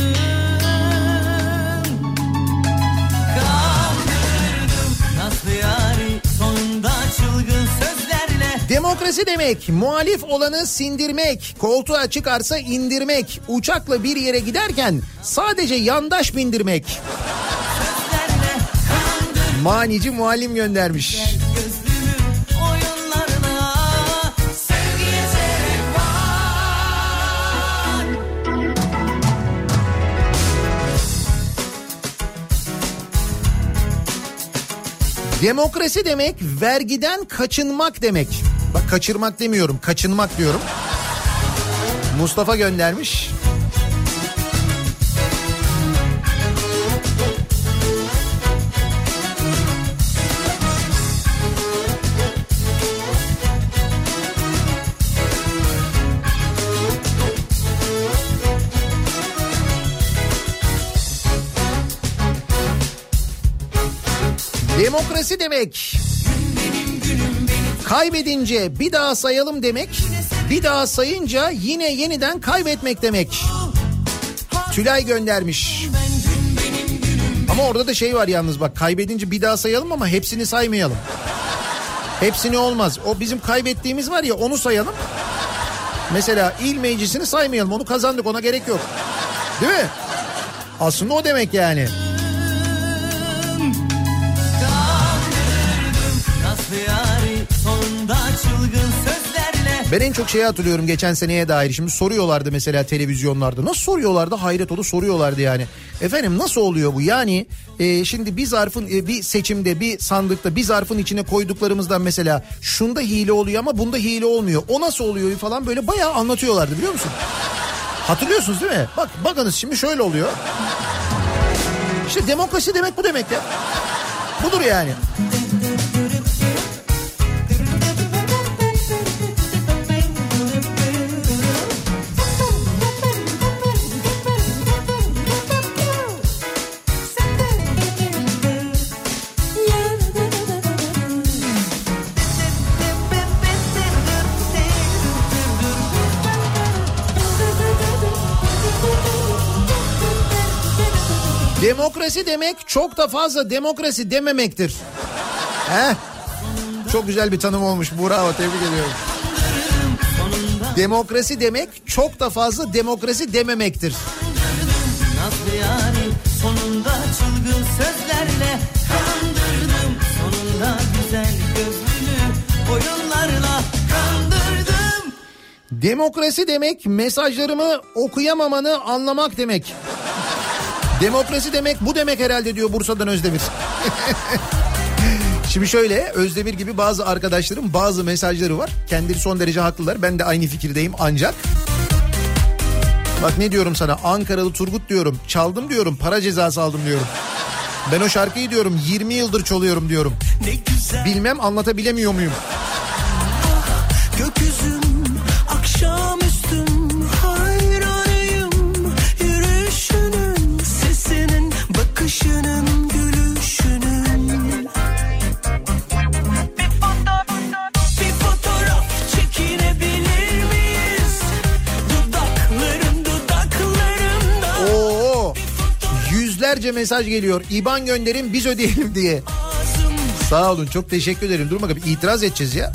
Demokrasi demek muhalif olanı sindirmek, koltuğa çıkarsa indirmek, uçakla bir yere giderken sadece yandaş bindirmek. Manici muallim göndermiş. Demokrasi demek vergiden kaçınmak demek. Bak kaçırmak demiyorum, kaçınmak diyorum. Mustafa göndermiş. Demokrasi demek kaybedince bir daha sayalım demek, bir daha sayınca yine yeniden kaybetmek demek. Tülay göndermiş. Ama orada da şey var yalnız bak kaybedince bir daha sayalım ama hepsini saymayalım. Hepsini olmaz. O bizim kaybettiğimiz var ya onu sayalım. Mesela il meclisini saymayalım. Onu kazandık ona gerek yok. Değil mi? Aslında o demek yani. Ben en çok şeyi hatırlıyorum geçen seneye dair. Şimdi soruyorlardı mesela televizyonlarda. Nasıl soruyorlardı? Hayret oldu soruyorlardı yani. Efendim nasıl oluyor bu? Yani e, şimdi bir zarfın e, bir seçimde bir sandıkta bir zarfın içine koyduklarımızdan mesela şunda hile oluyor ama bunda hile olmuyor. O nasıl oluyor falan böyle bayağı anlatıyorlardı biliyor musun? Hatırlıyorsunuz değil mi? Bak bakınız şimdi şöyle oluyor. İşte demokrasi demek bu demek ya. Budur yani. Demokrasi demek çok da fazla demokrasi dememektir. Heh. Çok güzel bir tanım olmuş. Bravo tebrik ediyorum. Demokrasi demek çok da fazla demokrasi dememektir.
Nazlı yari sonunda çılgın sözlerle kandırdım Sonunda güzel gözlünü oyunlarla kandırdım
Demokrasi demek mesajlarımı okuyamamanı anlamak demek. Demokrasi demek bu demek herhalde diyor Bursa'dan Özdemir. Şimdi şöyle Özdemir gibi bazı arkadaşlarım bazı mesajları var. Kendileri son derece haklılar. Ben de aynı fikirdeyim ancak. Bak ne diyorum sana Ankaralı Turgut diyorum. Çaldım diyorum para cezası aldım diyorum. Ben o şarkıyı diyorum 20 yıldır çalıyorum diyorum. Bilmem anlatabilemiyor muyum? Yüzlerce mesaj geliyor. İban gönderin biz ödeyelim diye.
Ağzım
Sağ olun çok teşekkür ederim. Dur bakalım itiraz edeceğiz ya.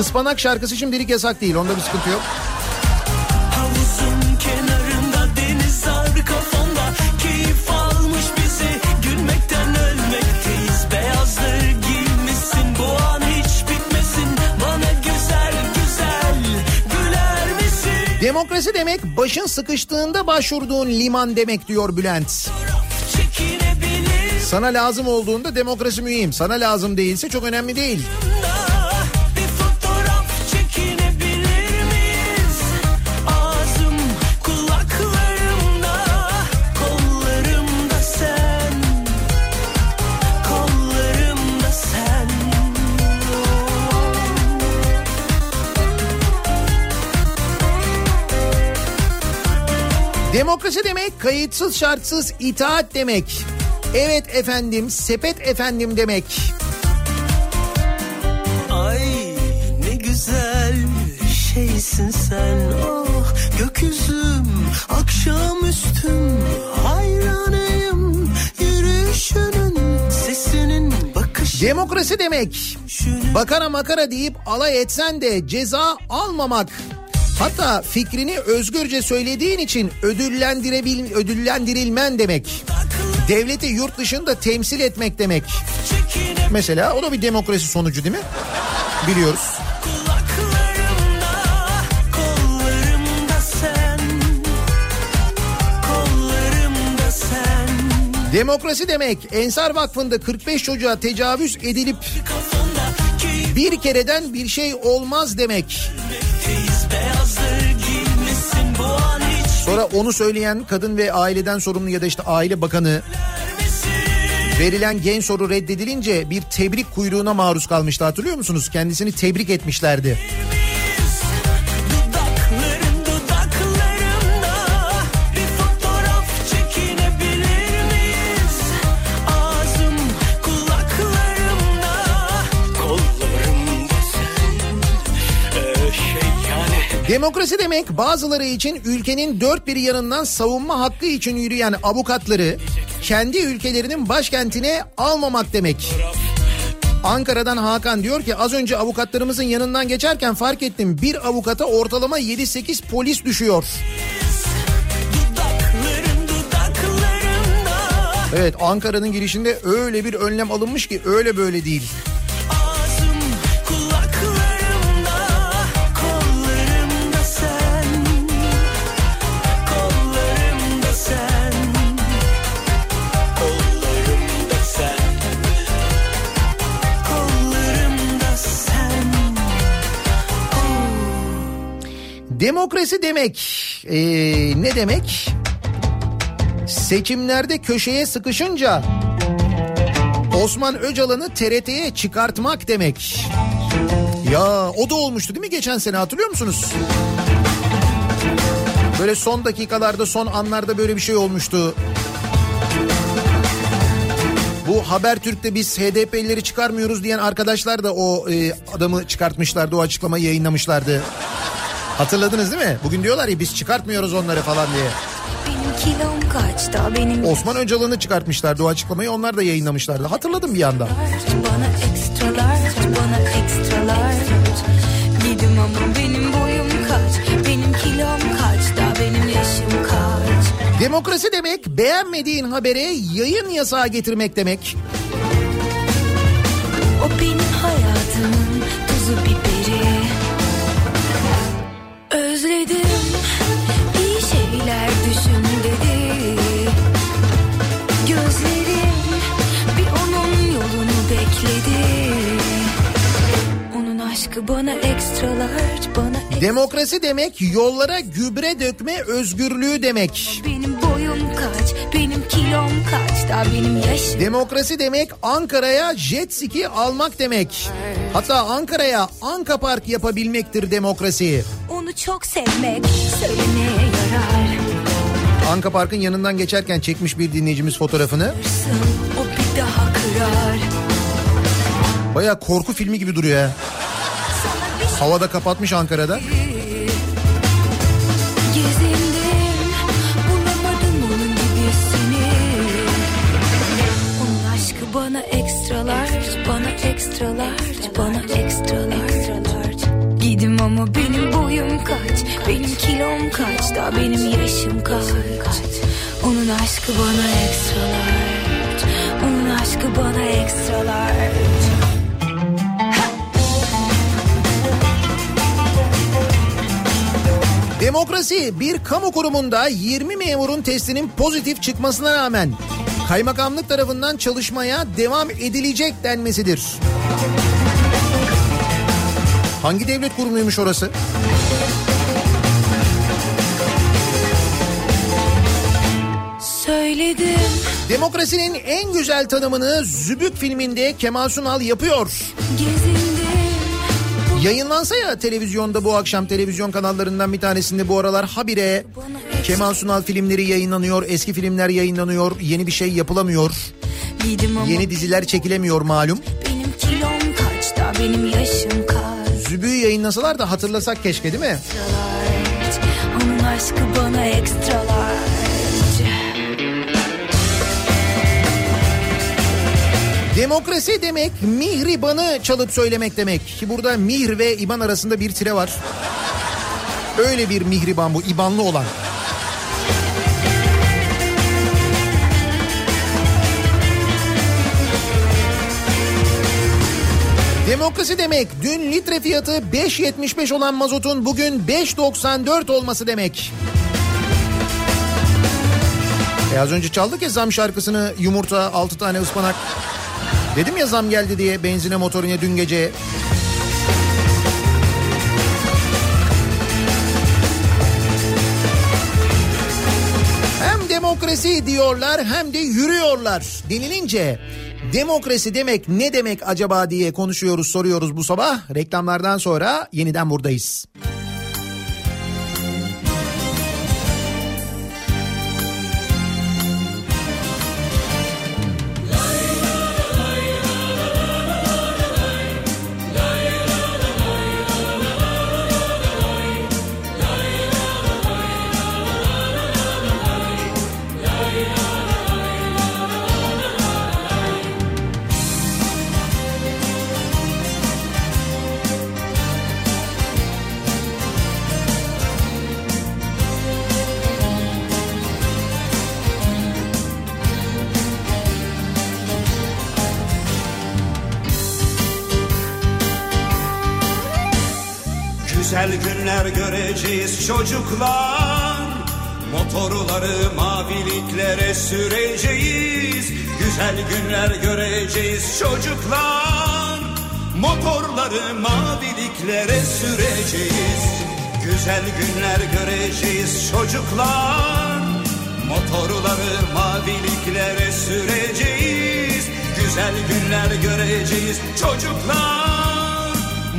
Ispanak şarkısı şimdilik yasak değil onda bir sıkıntı yok. Demokrasi demek başın sıkıştığında başvurduğun liman demek diyor Bülent. Sana lazım olduğunda demokrasi mühim. Sana lazım değilse çok önemli değil. Demokrasi demek kayıtsız şartsız itaat demek. Evet efendim sepet efendim demek.
Ay ne güzel şeysin sen oh gökyüzüm akşamüstüm hayranıyım yürüyüşünün sesinin bakışının
Demokrasi demek bakara makara deyip alay etsen de ceza almamak. Hatta fikrini özgürce söylediğin için ödüllendirebil ödüllendirilmen demek. Devleti yurt dışında temsil etmek demek. Mesela o da bir demokrasi sonucu değil mi? Biliyoruz. Demokrasi demek Ensar Vakfı'nda 45 çocuğa tecavüz edilip bir kereden bir şey olmaz demek. Sonra onu söyleyen kadın ve aileden sorumlu ya da işte aile bakanı verilen gen soru reddedilince bir tebrik kuyruğuna maruz kalmıştı hatırlıyor musunuz? Kendisini tebrik etmişlerdi. Demokrasi demek bazıları için ülkenin dört bir yanından savunma hakkı için yürüyen avukatları kendi ülkelerinin başkentine almamak demek. Ankara'dan Hakan diyor ki az önce avukatlarımızın yanından geçerken fark ettim bir avukata ortalama 7-8 polis düşüyor. Evet Ankara'nın girişinde öyle bir önlem alınmış ki öyle böyle değil. Demokrasi demek ee, ne demek? Seçimlerde köşeye sıkışınca Osman Öcalan'ı TRT'ye çıkartmak demek. Ya o da olmuştu değil mi geçen sene hatırlıyor musunuz? Böyle son dakikalarda son anlarda böyle bir şey olmuştu. Bu Habertürk'te biz HDP'lileri çıkarmıyoruz diyen arkadaşlar da o e, adamı çıkartmışlardı o açıklamayı yayınlamışlardı. Hatırladınız değil mi? Bugün diyorlar ya biz çıkartmıyoruz onları falan diye.
Benim kilom kaçta benim
Osman Öcalan'ı çıkartmışlardı o açıklamayı onlar da yayınlamışlardı. Hatırladım bir anda.
Bana ekstralar, bana ekstralar Gidim ama benim boyum kaç Benim kilom kaç da benim yaşım kaç
Demokrasi demek beğenmediğin habere yayın yasağı getirmek demek.
O benim Özledim iyi şeyler düşün dedi. Gözlerim bir onun yolunu bekledi. Onun aşkı bana ekstralar bana
Demokrasi demek yollara gübre dökme özgürlüğü demek.
Benim kaç benim kilom kaç da benim yaşım
Demokrasi demek Ankara'ya jet ski almak demek. Hatta Ankara'ya Anka Park yapabilmektir demokrasi.
Onu çok sevmek söylemeye yarar
Anka Park'ın yanından geçerken çekmiş bir dinleyicimiz fotoğrafını.
O bir daha kırar
Baya korku filmi gibi duruyor ya.
Şey
Havada kapatmış Ankara'da.
Ama benim boyum kaç? Benim kilom kaç? Da benim yaşım kaç? Onun aşkı bana ekstralar onun aşkı bana ekstralar
Demokrasi bir kamu kurumunda 20 memurun testinin pozitif çıkmasına rağmen kaymakamlık tarafından çalışmaya devam edilecek denmesidir. Hangi devlet kurumuymuş orası?
Söyledim
Demokrasinin en güzel tanımını Zübük filminde Kemal Sunal yapıyor.
gezindim
Yayınlansa ya televizyonda bu akşam televizyon kanallarından bir tanesinde bu aralar habire Kemal Sunal filmleri yayınlanıyor, eski filmler yayınlanıyor, yeni bir şey yapılamıyor, yeni diziler çekilemiyor malum.
benim kilom kaç da benim yaşım
Zübüğü yayınlasalar da hatırlasak keşke değil mi?
Onun aşkı bana ekstralar
Demokrasi demek mihribanı çalıp söylemek demek. Ki burada mihr ve iban arasında bir tire var. Öyle bir mihriban bu ibanlı olan. Demokrasi demek dün litre fiyatı 5.75 olan mazotun bugün 5.94 olması demek. E az önce çaldık ya zam şarkısını yumurta 6 tane ıspanak. Dedim ya zam geldi diye benzine motorine dün gece. Hem demokrasi diyorlar hem de yürüyorlar denilince demokrasi demek ne demek acaba diye konuşuyoruz soruyoruz bu sabah. Reklamlardan sonra yeniden buradayız.
Güzel çocuklar. Motorları maviliklere süreceğiz. Güzel günler göreceğiz çocuklar. Motorları maviliklere süreceğiz. Güzel günler göreceğiz çocuklar. Motorları maviliklere süreceğiz. Güzel günler göreceğiz çocuklar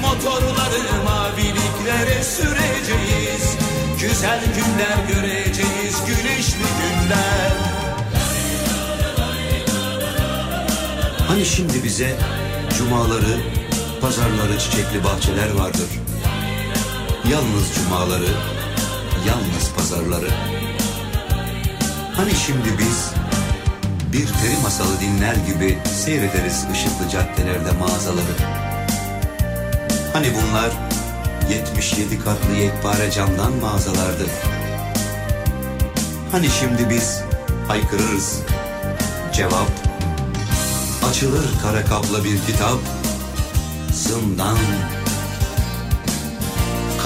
Motorları maviliklere süreceğiz Güzel günler göreceğiz güneşli günler
Hani şimdi bize cumaları, pazarları çiçekli bahçeler vardır. Yalnız cumaları, yalnız pazarları. Hani şimdi biz bir peri masalı dinler gibi seyrederiz ışıklı caddelerde mağazaları. Hani bunlar 77 katlı yekpare camdan mağazalardı. Hani şimdi biz haykırırız. Cevap Açılır kara kapla bir kitap Zindan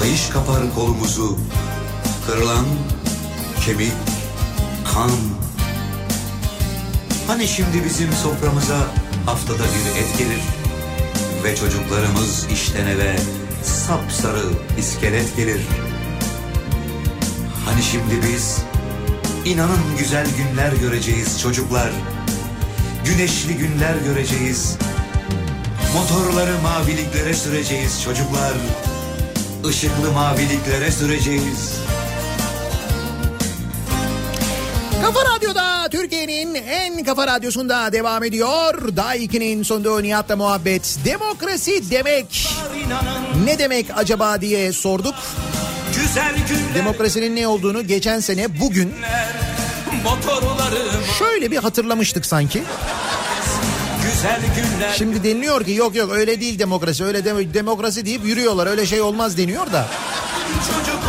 Kayış kapar kolumuzu Kırılan kemik Kan Hani şimdi bizim soframıza Haftada bir et gelir Ve çocuklarımız işten eve Sapsarı iskelet gelir Hani şimdi biz İnanın güzel günler göreceğiz çocuklar Güneşli günler göreceğiz. Motorları maviliklere süreceğiz çocuklar. Işıklı maviliklere süreceğiz.
Kafa Radyo'da Türkiye'nin en kafa radyosunda devam ediyor. Daha 2'nin sonunda Nihat'la muhabbet. Demokrasi demek ne demek acaba diye sorduk.
Günler
Demokrasinin ne olduğunu geçen sene bugün şöyle bir hatırlamıştık sanki.
Günler
Şimdi deniliyor ki yok yok öyle değil demokrasi öyle de- demokrasi deyip yürüyorlar öyle şey olmaz deniyor da. Bilmiyorum,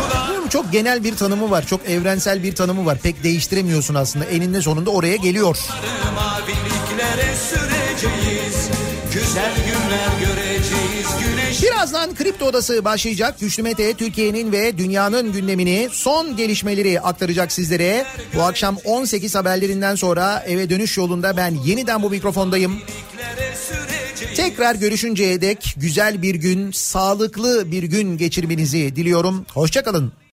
Çok genel bir tanımı var çok evrensel bir tanımı var pek değiştiremiyorsun aslında eninde sonunda oraya geliyor. Birazdan Kripto Odası başlayacak. Güçlü Mete Türkiye'nin ve dünyanın gündemini son gelişmeleri aktaracak sizlere. Bu akşam 18 haberlerinden sonra eve dönüş yolunda ben yeniden bu mikrofondayım. Tekrar görüşünceye dek güzel bir gün, sağlıklı bir gün geçirmenizi diliyorum. Hoşçakalın.